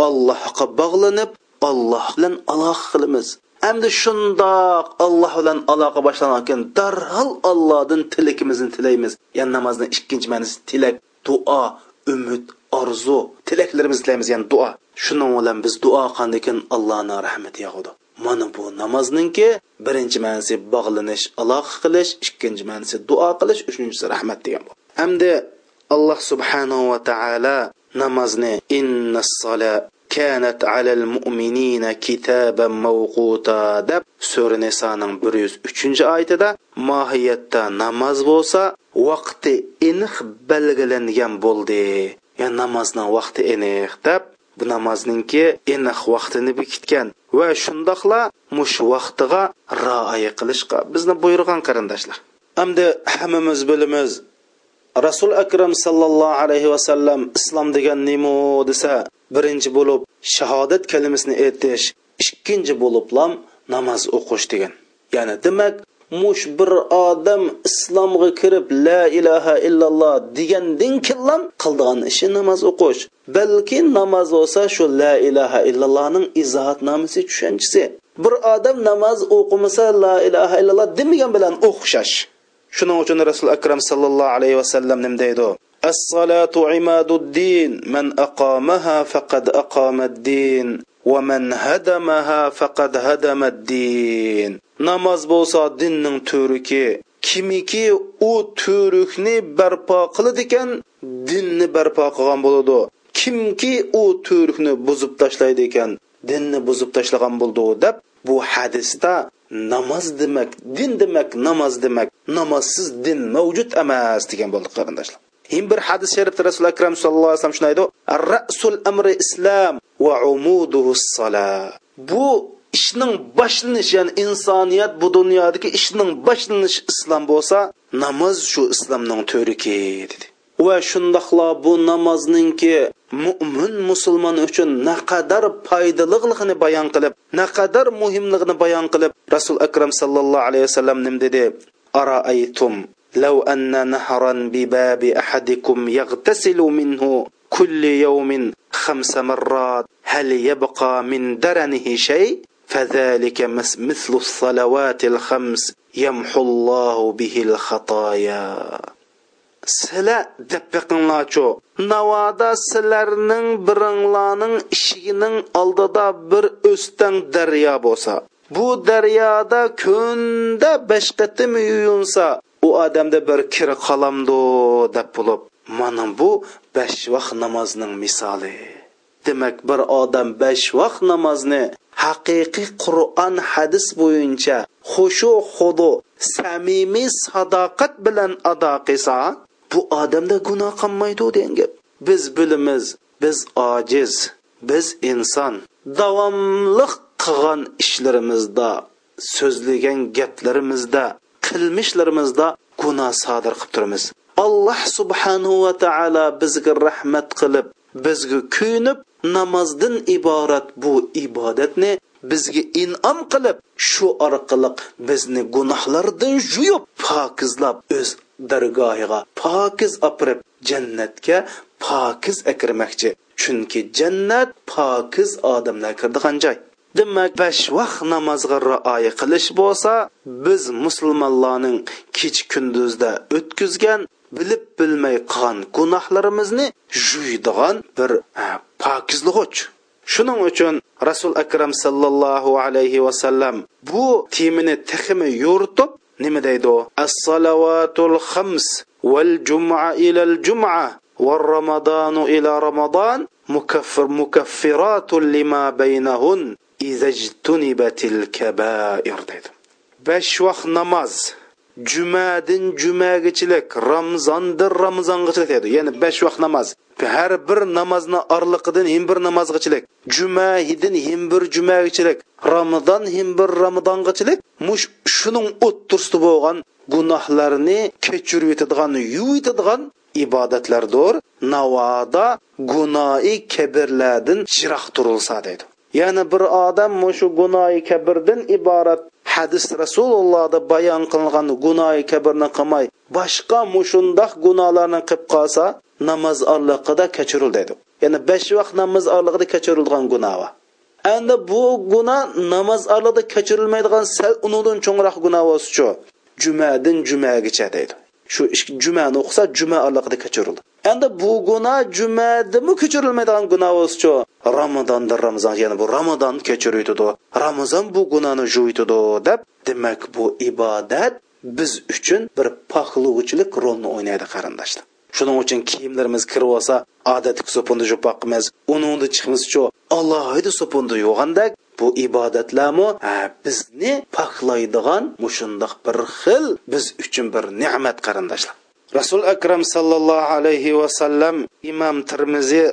Speaker 1: allohga bog'lanib alloh bilan aloqa qilamiz. Hamda shundoq alloh bilan aloqa boshlangan darhol allohdan tilakimizni tilaymiz. Ya'ni namozni ikkinchi ma'nosi tilak duo umid orzu. Tilaklarimizni tilaymiz ya'ni duo. Shuning bilan biz duo qilgandan allohni rahmati yog'adi mana bu namozningki birinchi ma'nosi bog'lanish aloqa qilish ikkinchi ma'nosi duo qilish uchinchisi rahmat degan bu. Hamda alloh subhanahu va taolo namozni innas sola kanat alal mu'minina kitaban mawquta deb sura nisoning bir yuz uchinchi oyatida mohiyatda namoz bo'lsa vaqti aniq belgilangan bo'ldi. Ya namozning vaqti aniq deb bu namozningki aniq vaqtini bekitgan va shundoqla mush vaqtiga rioya qilishga bizni buyurgan qarindoshlar. Hamda hammamiz bilamiz rasul akram sallallohu alayhi vasallam islom degan nima desa birinchi bo'lib shahodat kalimasini aytish ikkinchi bo'liblam namoz o'qish degan. Ya'ni demak mush bir odam islomga kirib la ilaha illalloh degandan keyin qildigan ishi namoz o'qish balki namoz bo'lsa shu la ilaha illallohning izohatnomasi tushunchisi bir odam namoz o'qimasa la ilaha illalloh demagan bilan o'xshash shuning uchun rasul akram sallallohu alayhi vasallam nim deydi الصلاة عماد الدين من أقامها فقد أقام الدين ومن هدمها فقد هدم الدين namoz bo'lsa dinning to'riki kimiki u to'rikni barpo qiladi ekan dinni barpo qilgan bo'ladi kimki u to'rikni buzib tashlaydi ekan dinni buzib tashlagan bo'ldi deb bu hadisda namoz demak din demak namoz demak namozsiz din mavjud emas degan bo'ldi qarindoshlar Him bir hadis sharifda Rasul akram sallallohu alayhi vasallam shuni aytdi: "Ar-ra'sul amri islom va umuduhu salat." Bu ishning boshlanishi ya'ni insoniyat bu dunyodagi ishning boshlanishi islom bo'lsa namoz shu islomning to'riki dedi. Va shundoqla bu namozningki mo'min musulmon uchun naqadar foydaliligini bayon qilib naqadar muhimligini bayon qilib rasul akram sallallohu alayhi vasallam nim dedi? Araaytum لو أن نهرا بباب أحدكم يغتسل منه كل يوم خمس مرات هل يبقى من درنه شيء فذلك مثل الصلوات الخمس يمحو الله به الخطايا sizlar deb biqinglarchu navoda sizlarning biringlarning ishigining oldida bir o'stang daryo bo'lsa bu daryoda kunda besh qatim yuyunsa u odamda bir kir qolamdu deb bo'lib mana bu besh vaqt namozning misoli. Demak bir odam besh vaqt namozni haqiqiy qur'on hadis bo'yicha xushu xudu samimiy sadoqat bilan ado qilsa bu odamda gunoh qilmaydi degan gap. Biz bilimiz biz ojiz biz inson. Davomliq qilgan ishlarimizda so'zlagan gaplarimizda qilmishlarimizda gunoh sodir qilib turamiz. Alloh subhanahu va taolo bizga rahmat qilib bizga kuyinib namozdan iborat bu ibodatni bizga in'om qilib shu orqali bizni gunohlardan yuyib pokizlab o'z dargohiga pokiz opirib jannatga pokiz akirmoqchi. Chunki jannat pokiz odamlar kirdigan joy. demak besh vaqt namozga rioya qilish bo'lsa biz musulmonlarning kech kunduzda o'tkazgan bilib bilmay qilgan gunohlarimizni juydigan bir pokizlig'uch shuning uchun rasul akram sallallohu alayhi vasallam bu temini teximi yo'ritib nima deydi as salovatul xams val juma ilal juma والرمضان إلى رمضان مكفر مكفرات لما بينهن izajtunibatil kabair dedi besh vaqt namoz jumadan jumagachilik ramzondan ramzongachilik deydi ya'ni besh vaqt namoz har bir namozni orliqidan him bir namozgachilik jumahidin him bir jumagachilik ramazon him bir ramazongachilik mush shuning o'ttirsida bo'lgan gunohlarni kechirib yetadigan yuvib yetadigan ibodatlardir navoda gunoyi kabirlardan jiroq turilsa deydi ya'ni bir odam shu gunoyi kabirdan iborat. Hadis rasulullohda bayon qilingan gunoyi kabirni qilmay boshqa mushundoq gunohlarni qilib qolsa namoz orliqida kechirildi dedi. Ya'ni besh vaqt namoz orlig'ida kechirilgan gunoh endi bu gunoh namoz orlig'ida kechirilmaydigan sal undan cho'ngroq gunoh bo'lsichu jumadan jumagacha deydi shu jumani o'qisa juma orlig'ida kechirildi endi bu gunoh jumadimi kechirilmaydigan gunoh bo'lsichu ramazonda ramazon ya'ni bu ramazon kechiriydi ramazon bu gunohni juyitidi deb demak bu ibodat biz uchun bir poklovchilik rolni o'ynaydi qarindoshlar. Shuning uchun kiyimlarimiz kirib olsa odatga so'pinda jupa qilmiz uningda chiqmizchu alohida so'pinda yo'g'andak bu ibodatlarmi? Bizni paxlaydigan mushundoq bir xil biz uchun bir ne'mat qarindoshlar. Rasul akram sallallohu alayhi vasallam imom termiziy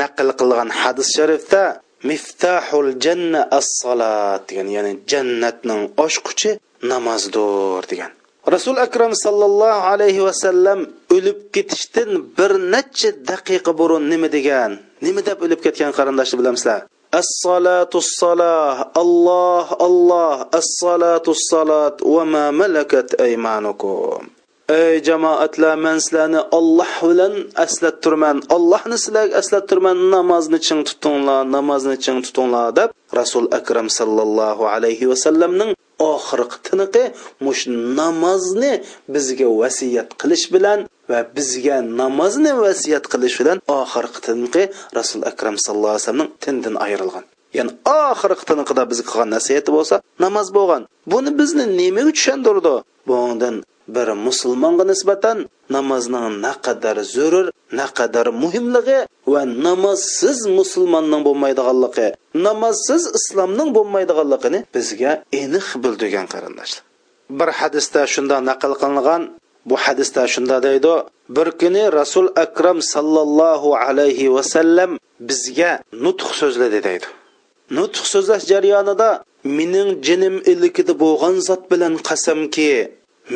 Speaker 1: naql qilgan hadis sharifda miftahul janna as salat degan ya'ni jannatning ochquchi namozdir degan rasul akram sallallohu alayhi vasallam o'lib ketishdan bir necha daqiqa burun nima degan nima deb o'lib ketgan qarindoshlar bilamizlar الصلاة الصلاة الله الله الصلاة الصلاة وما ملكت أيمانكم Ey jamoatlar man sizlarni olloh bilan aslattirman ollohni sizlarga aslattirman namozni ching tutinglar namozni ching tutinglar deb rasul akram sallallohu alayhi vasallamning oxirgi tiniqi mush namozni bizga vasiyat qilish bilan va bizga namozni vasiyat qilish bilan oxirgi tiniqi rasul akram sallallohu alayhi vasallamning tindan ayrilgan. Ya'ni oxirgi tiniqida bizga qilgan nasihati bo'lsa namoz bo'lgan. Buni bizni nimaga tushundirdi bundan bir musulmonga nisbatan namozning naqadar zo'rur naqadar muhimligi va namozsiz musulmonning bo'lmaydiganligi namozsiz islomning bo'lmaydiganligini bizga aniq bildirgan qarindoshlar. Bir hadisda shunda naql qilingan bu hadisda shunda deydi bir kuni rasul akram sallallohu alayhi vasallam bizga nutq so'zladi deydi. Nutq so'zlash jarayonida mening jinim ilikida bo'lgan zot bilan qasamki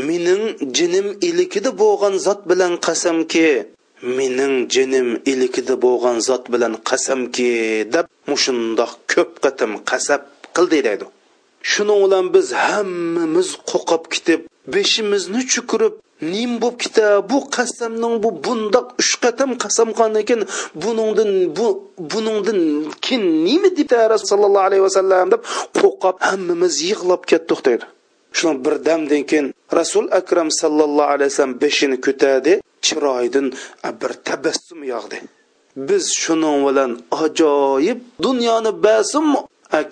Speaker 1: mening jinim ilikida bo'lgan zot bilan qasamki mening jinim ilikida bo'lgan zot bilan qasamki deb mushundoq ko'p qatim qasab qildi deydi. Shuning bilan biz hammamiz qo'qib ketib beshimizni chukurib nim bo'lib ketdi bu qasamning bu bundoq uch qatam qasam qilgan ekan buningdan bu buningdan kin nima debdi rasululloh sollallohu alayhi vasallam deb qo'rqib hammamiz yig'lab ketdik deydi. Shuni birdamdan keyin rasul akram sallallohu alayhi vasallam beshini ko'tardi chiroyidan bir tabassum yog'di. Biz shuning bilan ajoyib dunyoni basim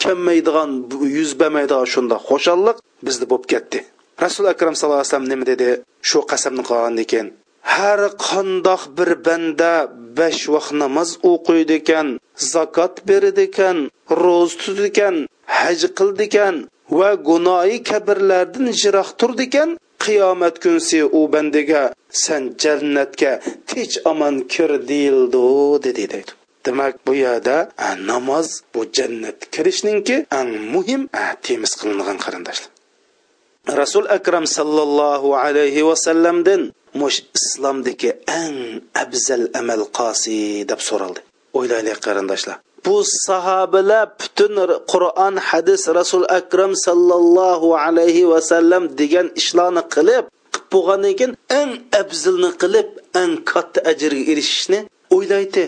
Speaker 1: kammaydigan yuz bermaydigan shunda xo'shallik bizda bo'lib ketdi. Rasul akram sallallohu alayhi vasallam nima dedi? Shu qasamni qilgan ekan. Har qandoq bir banda besh vaqt namoz o'qiydi ekan zakot beradi ekan ro'z tutadi ekan haj qildi ekan va gunoyi kabirlardan jiroq turdi ekan qiyomat kunsi u bandaga san jannatga tech omon kir deyildi dedi deydi demak bu yerda namoz bu jannat kirishninki eng muhim temiz qilingan qarindoshlar. Rasul akram sallallohu alayhi vasallamdan mush islomdagi eng afzal amal qosi deb so'raldi. O'ylaylik qarindoshlar. Bu sahobalar butun qur'on hadis rasul akram sallallohu alayhi vasallam degan ishlarni qilib qilib bo'lgandan keyin eng afzalni qilib eng katta ajrga erishishni o'ylaydi.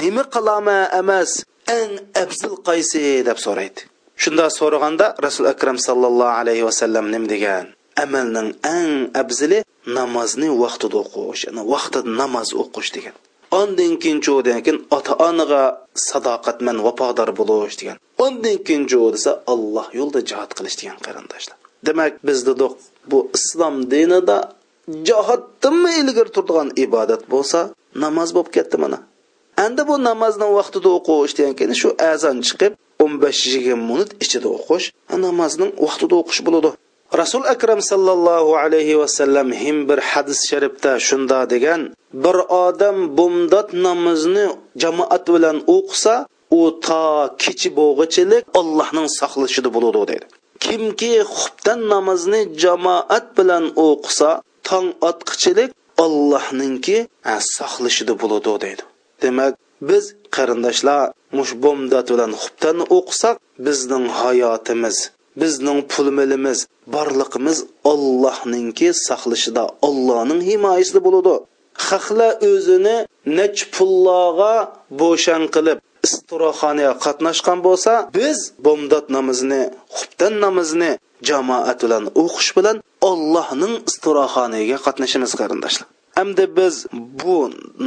Speaker 1: Nima qilama emas eng afzal qaysi deb so'raydi. Shunda so'raganda rasul akram sallallohu alayhi vasallam nim degan? Amalning eng afzili namozni vaqtida o'qish ya'ni vaqtida namoz o'qish degan. Ondan keyin cho'dan keyin ota onaga sadoqatman vafodor bo'lish degan. Ondan keyin cho desa alloh yo'lida jihod qilish degan qarindoshlar. Demak biz dedik bu islom dinida jihoddanmi ilgari turadigan ibodat bo'lsa namoz bo'lib ketdi mana. Endi bu namozni vaqtida o'qish degan keyin shu azon chiqib o'n besh yigirma minut ichida o'qish namozning vaqtida o'qish bo'ladi. Rasul akram sallallohu alayhi vasallam him bir hadis sharifda shunda degan bir odam bumdod namozni jamoat bilan o'qisa u to kechi bo'g'ichilik allohning saqlashida bo'ladi deydi. Kimki xubdan namozni jamoat bilan o'qisa tong otqichilik ollohninki saqlashida bo'ladi deydi. Demak biz qarindoshlar mush bomdod bilan xubdan o'qisak bizning hayotimiz bizning pul milimiz borliqimiz ollohninki saqlashida ollohning himoyasida bo'ladi. Xahla o'zini nech pullarga bo'shan qilib istiroxonaga qatnashgan bo'lsa biz bomdod namozini xubdan namozini jamoat bilan o'qish bilan ollohning istiroxonaga qatnashimiz qarindoshlar. Hamda biz bu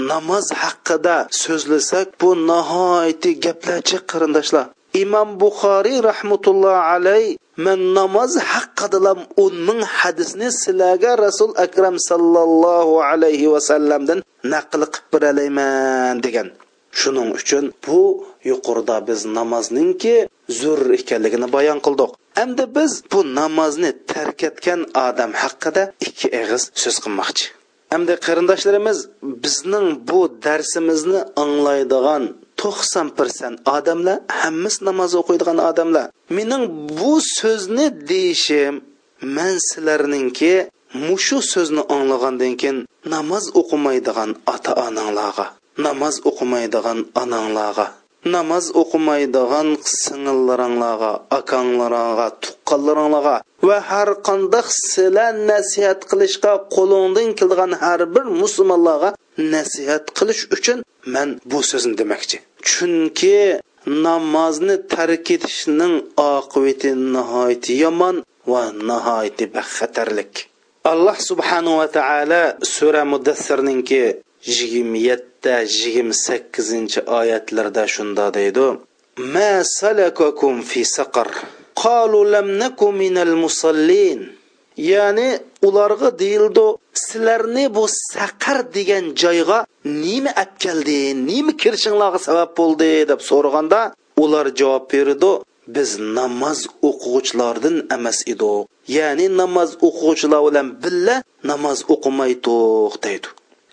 Speaker 1: namoz haqida so'zlasak bu nihoyatda gaplarchi qarindoshlar. Imom buxoriy rahmatulloh alay man namoz haqqidalam o'n ming hadisni sizlarga rasul akram sallallohu alayhi vasallamdan naql qilib beralayman degan. Shuning uchun bu yuqorida biz namozningki zur ekanligini bayon qildik. Endi biz bu namozni tark etgan odam haqida ikki og'iz so'z qilmoqchi. Hamda qarindoshlarimiz bizning bu darsimizni anglaydigan to'qson persent odamlar hammasi namoz o'qiydigan odamlar mening bu so'zni deyishim man sizlarningki mushu so'zni anglagandan keyin namoz o'qimaydigan ota onanglarga namoz o'qimaydigan onanglarga namoz o'qimaydigan singillaringlarga akanglaringga tuqqanlaringlarga va har qanday sizlar nasihat qilishga qo'lingdan keladigan har bir musulmonlarga nasihat qilish uchun man bu so'zni demoqchi. Chunki namozni tark etishning oqibati nihoyatda yomon va nihoyatda baxatarlik. Alloh subhanahu va taolo sura mudassirninki yigirma yetti yigirma sakkizinchi oyatlarda shunda deydi. Ma salakakum fi saqar. Qalu lam naku minal musallin. Ya'ni ularga deyildi sizlarni bu saqar degan joyga nima olib keldi nima kirishinglarga sabab bo'ldi? deb so'raganda ular javob berdi biz namoz o'quvchilardan emas edik. Ya'ni namoz o'quvchilar bilan billa namoz o'qimaydiq deydi.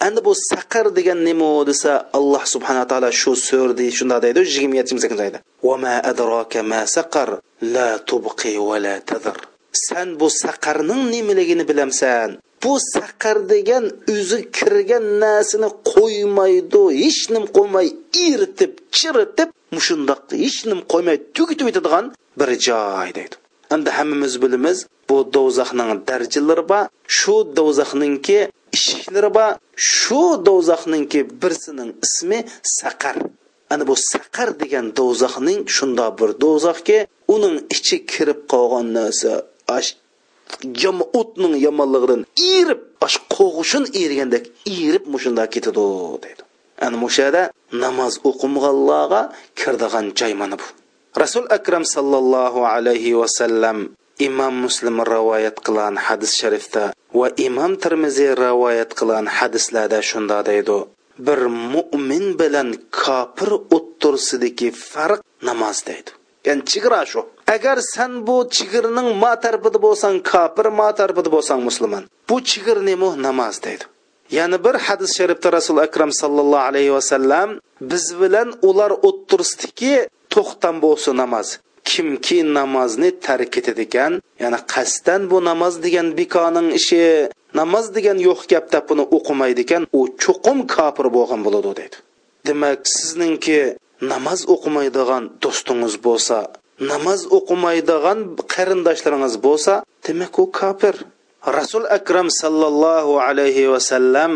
Speaker 1: Endi bu saqar degan nima desa alloh subhana taolo shu so'rdi shunda deydi yigirma yettinchi yigirma oyda vama adraka ma saqar la tubqi va la tadar san bu saqarning nimaligini bilamsan. Bu saqar degan o'zi kirgan narsani qo'ymaydi hech nim qo'ymay eritib chiritib mushundoq hech nim qo'ymay tugitib yetadigan bir joy deydi. Endi hammamiz bilamiz bu do'zaxning darajalari bor. Shu do'zaxninki eshiklari bor shu do'zaxninki birsining ismi saqar. Ana bu saqar degan do'zaxning shunda bir do'zaxki uning ichi kirib qolgan narsa ash yom o'tning yomonligidan erib ash qo'g'ishin erigandek erib mushunda ketadi deydi. Ana mushada namoz o'qimaganlarga kirdigan joy mana bu. Rasul akram sallallohu alayhi vasallam imom muslim rivoyat qilgan hadis sharifda va imom termiziy rivoyat qilgan hadislarda shunda deydi. Bir mo'min bilan kofir o'ttirsidagi farq namoz deydi. Ya'ni chegara shu. Agar san bu chigirning ma tarafida bo'lsang kofir ma tarafida bo'lsang musulmon bu chigir nemu? Namoz deydi. Yana bir hadis sharifda rasul akram sallallohu alayhi vasallam biz bilan ular o'ttirsidiki to'xtam bo'lsa namoz. Kimki namozni tark etadigan ya'ni qasddan bu namoz degan bikoning ishi namoz degan yo'q gap deb buni o'qimaydi ekan u chuqum kofir bo'lgan bo'ladi deydi. Demak sizningki namoz o'qimaydigan do'stingiz bo'lsa namoz o'qimaydigan qarindoshlaringiz bo'lsa demak u kofir. Rasul akram sallallohu alayhi vasallam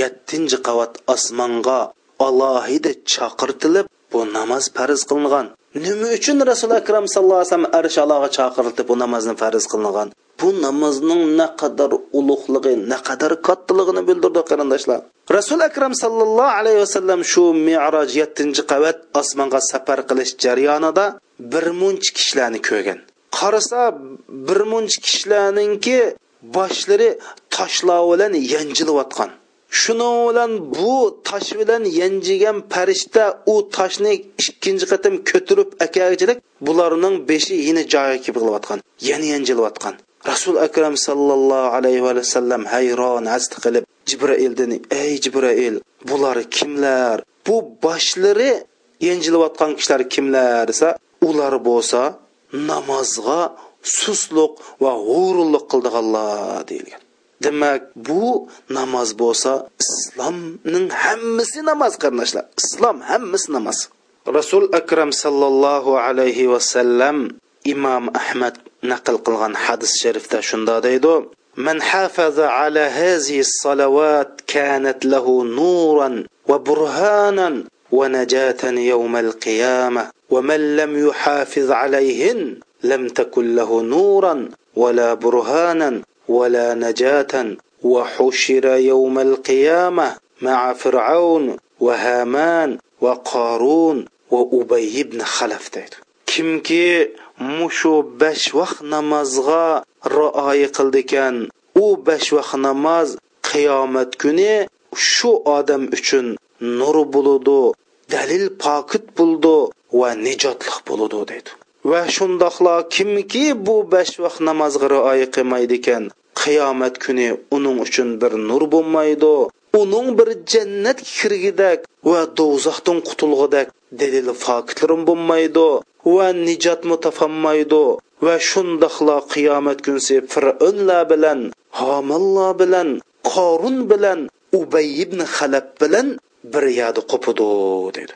Speaker 1: yettinchi qavat osmonga alohida chaqirtilib bu namoz farz qilingan. Nima uchun rasuli akram sallallohu alayhi vasallam arshaloga chaqirilib bu namozni farz qilingan? Bu namozning naqadar ulug'ligi naqadar kattaligini bildirdi qarindoshlar. Rasul akram sallallohu alayhi vasallam shu meroj yettinchi qavat osmonga safar qilish jarayonida bir munch kishilarni ko'rgan. Qarasa bir munch kishilarninki boshlari toshlar bilan yanjilayotgan shuning bilan bu tosh bilan yanjigan farishta u toshni ikkinchi qatim ko'tarib akachilik bularning beshi yana joyiga kelib qilayotgan yana yanjilayotgan rasul akram sallallohu alayhi vasallam hayron asti qilib jibraildan ey jibrail bular kimlar? Bu boshlari yanjilayotgan kishilar kimlar desa ular bo'lsa namozga susluq va g'ururlik qildiganlar deyilgan. Demak bu namoz bo'lsa islomning hammasi namoz qarindoshlar islom hammasi namoz rasul akram sallallohu alayhi vasallam imom ahmad naql qilgan hadis sharifda shunda deydi من حافظ على هذه الصلوات كانت له نورا وبرهانا ونجاة يوم القيامة ومن لم يحافظ عليهن لم تكن له نورا ولا برهانا ولا نجاة وحشر يوم القيامة مع فرعون وهامان وقارون وأبي بن خلف deydi kimki mushu besh vaqt namozga rioya qildi ekan u besh vaqt namoz qiyomat kuni shu odam uchun nur bo'ludi dalil pokit bo'ldi va nijotliq bo'ludi deydi Va shundoqla kimki bu besh vaqt namozga rioya qilmaydi ekan qiyomat kuni uning uchun bir nur bo'lmaydi uning bir jannat kirgidak va do'zaxdan qutulg'idak dalil fokitlarim bo'lmaydi va nijot topolmaydi va shundoqla qiyomat kunsi fir'unlar bilan homillar bilan qorun bilan ubay ibn halab bilan bir yadi qo'pidi dedi.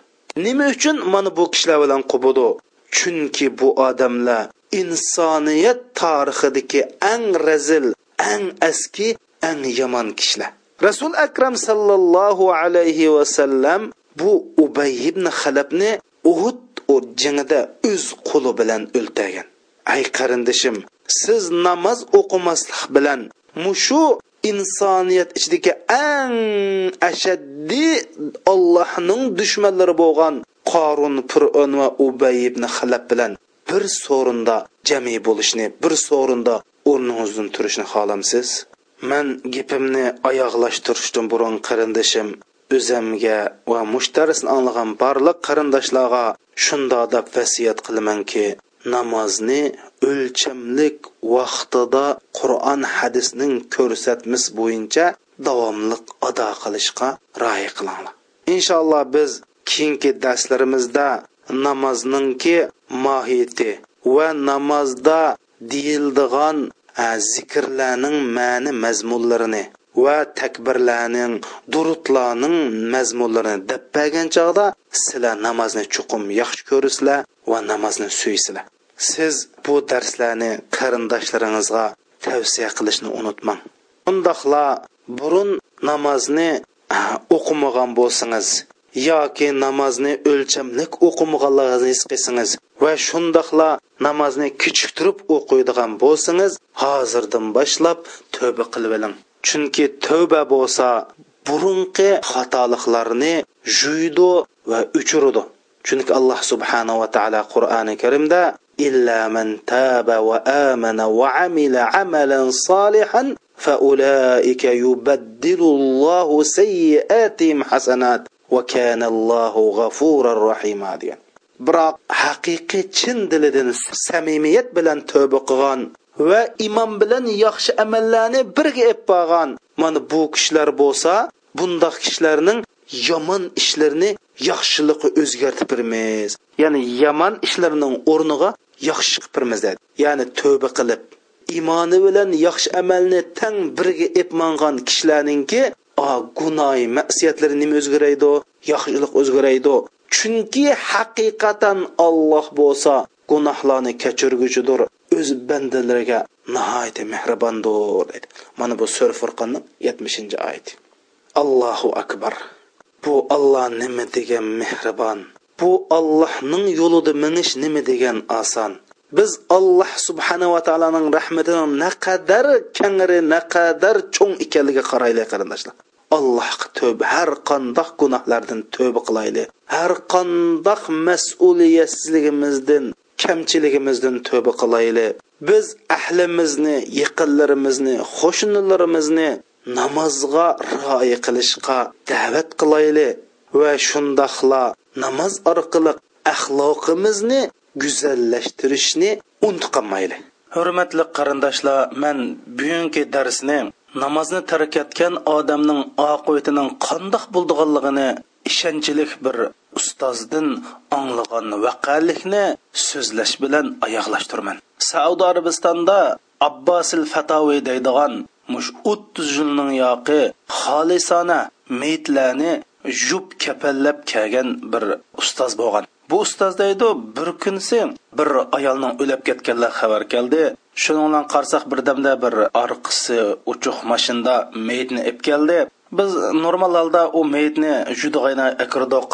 Speaker 1: Nima uchun mana bu kishilar bilan qo'pidi? Chunki bu odamlar insoniyat tarixidagi eng razil eng eski eng yomon kishilar. Rasul akram sallallohu alayhi vasallam bu ubay ibn halabni uhud jangida o'z qo'li bilan o'ltagan ay qarindishim siz namoz o'qimaslik bilan mushu insoniyat ichidagi eng ashaddiy ollohning dushmanlari bo'lgan qorun fir'on va ubay ibn halab bilan bir so'rinda jami bo'lishni bir so'rinda o'rningizdan turishni xohlamsiz man gapimni oyoqlashtirishdan burun qarindishim. O'zimga va mushtarisni anglagan barliq qarindoshlarga shundoq deb vasiyat qilamanki namozni o'lchamlik vaqtida qur'on hadisning ko'rsatmasi bo'yicha davomli ado qilishga rioya qilinglar. Inshaalloh biz keyingi darslarimizda namozningki mohiyati va namozda deyildigan zikrlarning ma'ni mazmunlarini va takbirlarning durutlarning mazmunlarini deb bergan chog'da sizlar namozni chuqum yaxshi ko'rasizlar va namozni suysizlar siz bu darslarni qarindoshlaringizga tavsiya qilishni unutmang. Undoqla burun namozni o'qimagan bo'lsangiz yoki namozni o'lchamlik o'qimaganligingizni his qilsangiz va shundoqla namozni kechiktirib o'qiydigan bo'lsangiz hozirdan boshlab tavba qilib oling chunki tavba bo'lsa burunqi xatoliklarni juydi va o'chiradi chunki alloh subhanava taolo qur'oni karimda إلا من تاب وآمن وعمل عملا صالحا فأولئك يبدل الله سيئاتهم حسنات va kanallohu g'afurur rahima degan. Biroq haqiqiy chin dilidan samimiyat bilan tövba qilgan va iymon bilan yaxshi amallarni birga ep qolgan mana bu kishilar bo'lsa bundoq kishilarning yomon ishlarini yaxshilikqa o'zgartib birmiz ya'ni yomon ishlarning o'rniga yaxshi qilib birmiz dedi. Ya'ni tövba qilib iymoni bilan yaxshi amalni tang birga epmangan kishilarninki gunoy masiyatlari nima o'zgaraydi? Yaxshilik o'zgaraydi. Chunki haqiqatan olloh bo'lsa gunohlarni kechirguchidir. O'z bandalariga nihoyatda mehribondir deydi. Mana bu sur furqonning yetmishinchi oyati. Allohu akbar. Bu olloh nima degan mehribon? Bu ollohning yo'lida minish nima degan oson? Biz alloh subhanava taoloning rahmatini naqadar kangri naqadar cho'ng ekanligiga qaraylik qarindoshlar. Allohga tövbe har qandoq gunohlardan tövbe qilayli har qandoq mas'uliyatsizligimizdan kamchiligimizdan tövbe qilayli biz ahlimizni yaqinlarimizni qo'shnilarimizni namozga rioya qilishga da'vat qilayli va shundoqla namoz orqali axloqimizni go'zallashtirishni unutqanmayli hurmatli qarindoshlar man bugungi darsni namozni tark etgan odamning oqibatining qandoq bo'ldiganligini ishonchlik bir ustozdan anglagan vaqalikni so'zlash bilan oyoqlashtirman. Saudiya arabistonda abbosil fatoviy deydigan mush o'ttiz yilning yoqi xolisona meytlarni jub kapallab kelgan bir ustoz bo'lgan. Bu ustoz deydi bir kunsi bir ayolning o'lib ketganlar xabar keldi. Shuning bilan qarsak birdamda bir orqisi uchuq mashinada meyitni ib keldi biz normal holda u meyitni judig'ayna akirdoq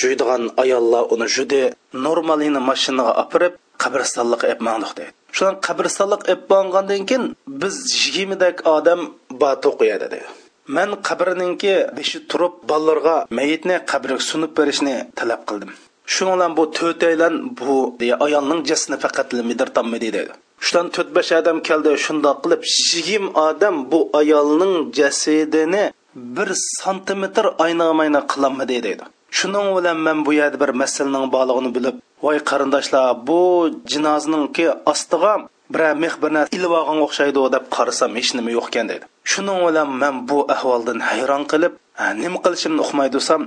Speaker 1: juydigan ayollar uni judi normalini mashinaga opirib qabristonlikqa ib mandiq deydi shudan qabristonlik ib bo'lgandan keyin biz yigirmadak odam batu qo'yadi deydi man qabrininki beshi turib bolalarga mayitni qabrga sunib berishni talab qildim shuning bilan bu to'rtaylan bu ayolning jasini faqat midir midirtamidi dedi shudan to'rt besh odam keldi shundoq qilib yigirma odam bu ayolning jasadini bir santimetr aynamayna qilolmadi deydi. Shuning bilan man bu yerda bir masalaning borlig'ini bilib voy qarindoshlar bu jinozningki ostiga bir mehbirni ilib olgan o'xshaydi deb qarasam hech nima yo'q ekan dedi shuning bilan man bu ahvoldan hayron qilib nima qilishimni uqmaydisam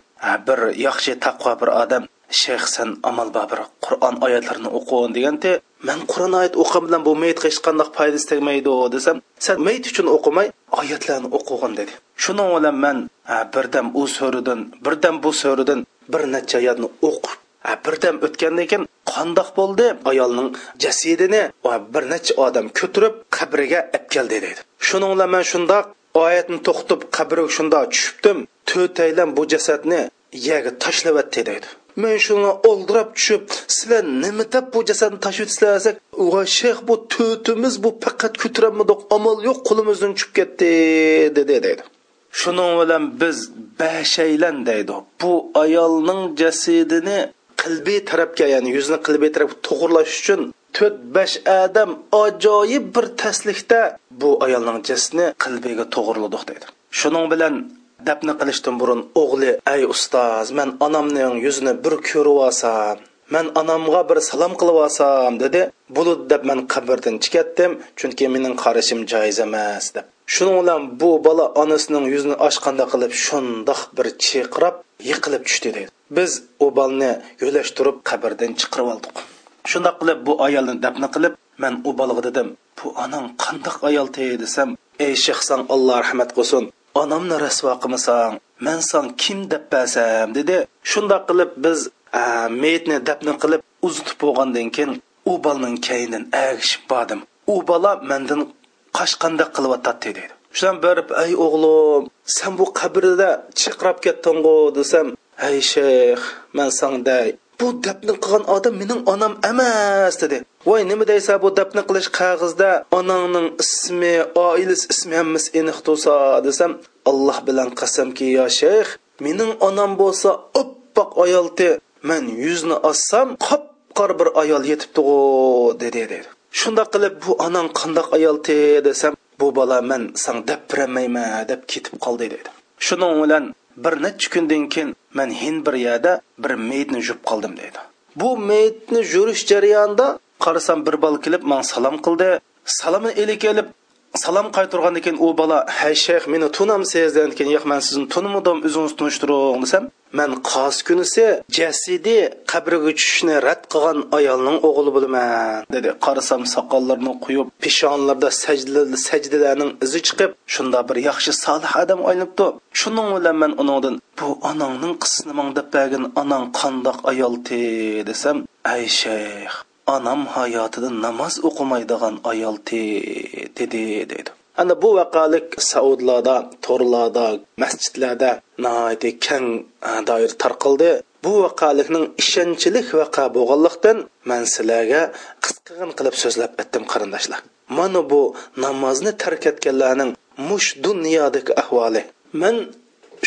Speaker 1: bir yaxshi taqvo bir odam shayx san amal bir qur'on oyatlarini o'qin deganda man qur'on oyat o'qim bilan bu mayitga hech qanday foydasi tegmaydi desam san mayit uchun o'qimay oyatlarni o'qigin dedi. Shuning bilan man birdam u so'ridan birdam bu so'ridan bir necha oyatni o'qib birdam o'tgandan keyin qandoq bo'ldi ayolning jasadini bir necha odam ko'tirib qabriga olib keldi deydi shuning bilan man shundoq oyatni to'xtib qabriga shundoq tushibdim to'taylan bu jasadni yerga tashlavatdi deydi men shuni oldirab tushib sizlar nima deb bu jasadni tashib o'tsizlar va shayx bu to'timiz bu faqat ko'tarolmadik amal yo'q qo'limizdan tushib ketdi dedi deydi shuning bilan biz bashaylan deydi. Bu ayolning jasadini qilbiy tarafga ya'ni yuzni qilbiy tarafga to'g'irlash uchun to'rt besh odam ajoyib bir taslikda bu ayolning jasadini qilbiga to'g'irladik deydi. Shuning bilan dafna qilishdan burun o'g'li ay ustoz man onamning yuzini bir ko'rib olsam man onamga bir salom qilib olsam dedi. Bulut deb man qabrdan chiqatdim chunki mening qarashim joiz emas deb. Shuning bilan bu bola onasining yuzini ochqanda qilib shundoq bir chiqirab yiqilib tushdi deydi biz u bolani yo'lashtirib qabrdan chiqarib oldik. Shundoq qilib bu ayolni dafna qilib man u bolaga dedim bu onang qandoq ayol desam ey shehson alloh rahmat qilsin onamni rasvo qilmasang man san kim deb basam dedi. Shundoq qilib biz meyitni dabni qilib uzitib bo'lgandan keyin u bolaning kaynidan agishib bordim. U bola mandan qashqandaq qilyotadi dedi. Shundan borib ey o'g'lim san bu qabrda chiqrab ketding'u? desam ey shayx man sanday bu dafni qilgan odam mening onam emas dedi. Voy nima deysa bu dafni qilish qog'ozda onangning ismi oilasi ismi hammasi aniq tursa desam alloh bilan qasamki yo shayx mening onam bo'lsa oppoq ayolti man yuzni ossam qop qor bir ayol yetibdiu dedi dedi. Shundoq qilib bu onang qandoq ayolti desam bu bola man san deb bermayman deb ketib qoldi dedi. Shuning bilan bir necha kundan keyin man hin bir yerda bir meyitni jub qoldim deydi. Bu meyitni jurish jarayonida qarasam bir bola kelib man salom qildi. Salomni eli kelib salom qaytargandan keyin u bola hay shayx meni tunamsiz degan keyin yo'q man sizni tunamadim o'zingiz tunishtiring desam man qos kunisi jasidi qabriga tushishni rad qilgan ayolning o'g'li bo'laman dedi qarasam soqollarini quyib peshonlarda sajdalar sajdalarning izi chiqib shunda bir yaxshi solih odam aylanibdi shuning bilan man uningdan bu onangning qissini man deb bergin onang qandoq ayolti desam ay shayx onam hayotida namoz o'qimaydigan ayolti dedi deydi ana bu vaqalik saudlarda to'rlarda masjidlarda nihoyatda kang doir tarqildi bu vaqalikning ishonchlik vaqa bo'lganlikdan man sizlarga qisqag'in qilib so'zlab o'tdim qarindoshlar. Mana bu namozni tark etganlarning mush dunyodagi ahvoli. Man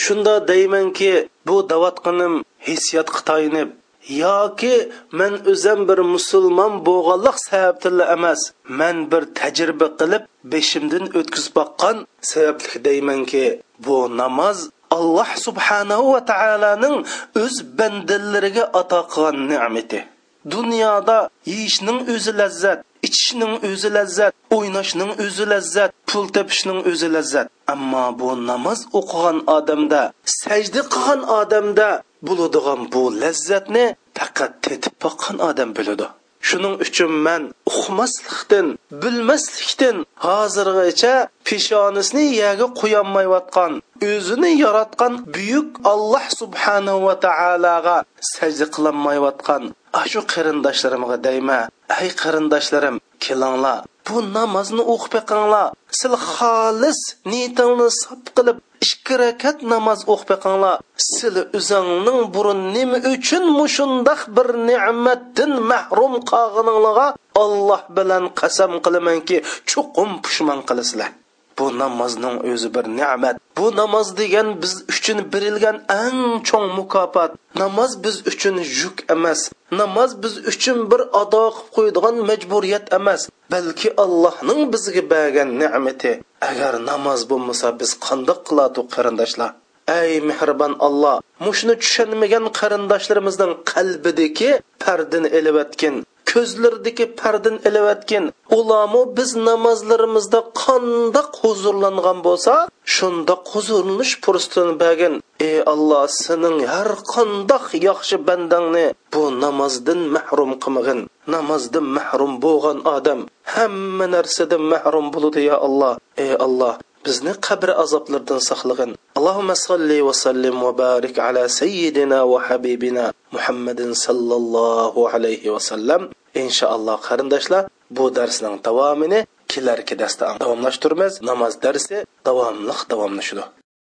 Speaker 1: shunda deymanki bu davatqinim hissiyot tayinib yoki men o'zim bir musulmon bo'lganlik sababtilla emas men bir tajriba qilib beshimdan o'tkazib boqqan sababli deymanki bu namoz alloh subhanahu va taoloning o'z bandalariga ato qilgan ne'mati. Dunyoda yeyishning o'zi lazzat ichishning o'zi lazzat o'ynashning o'zi lazzat pul topishning o'zi lazzat. Ammo bu namoz o'qigan odamda sajda qilgan odamda bo'ladigan bu lazzatni faqat tetib boqqan odam biladi. Shuning uchun man uqmaslikdan bilmaslikdan hozirgacha peshonisini yaga qo'yolmayotgan o'zini yaratgan buyuk alloh subhanahu va taologa sajda qilolmayotgan shu qarindoshlarimga deyma ay qarindoshlarim kelinglar bu namozni o'qib beqinglar sil xolis niyatingni sop qilib ikki rakat namoz o'qib sizlar o'zingning burun nima uchun mushundoq bir ne'matdan mahrum qolganinglarga olloh bilan qasam qilamanki chuqum pushmon qilasizlar. Bu namozning o'zi bir ne'mat. Bu namoz degan biz uchun berilgan eng cho'ng mukofot. Namoz biz uchun yuk emas. Namoz biz uchun bir ado qilib qo'yadigan majburiyat emas. Balki allohning bizga bergan ne'mati. Agar namoz bo'lmasa biz qandoq qiladi qarindoshlar? Ey mehribon alloh mushuni tushunmagan qarindoshlarimizning qalbidagi pardini elibatgin ko'zlaridagi pardin ilayotgan ulamo biz namozlarimizda qandoq huzurlangan bo'lsa shundoq huzurlanish fursatini bergin. Ey alloh sening har qandoq yaxshi bandangni bu namozdan mahrum qilmag'in. Namozdan mahrum bo'lgan odam hamma narsadan mahrum bo'ladi ya alloh. Ey alloh bizni qabr azoblaridan saqlag'in. Allohumma salli va sallim va barik ala sayyidina va habibina muhammadin sallallohu alayhi va sallam. Inshaalloh qarindoshlar bu darsning davomini kelarki darsda davomlashtiramiz. Namoz darsi davomliq davomlashadi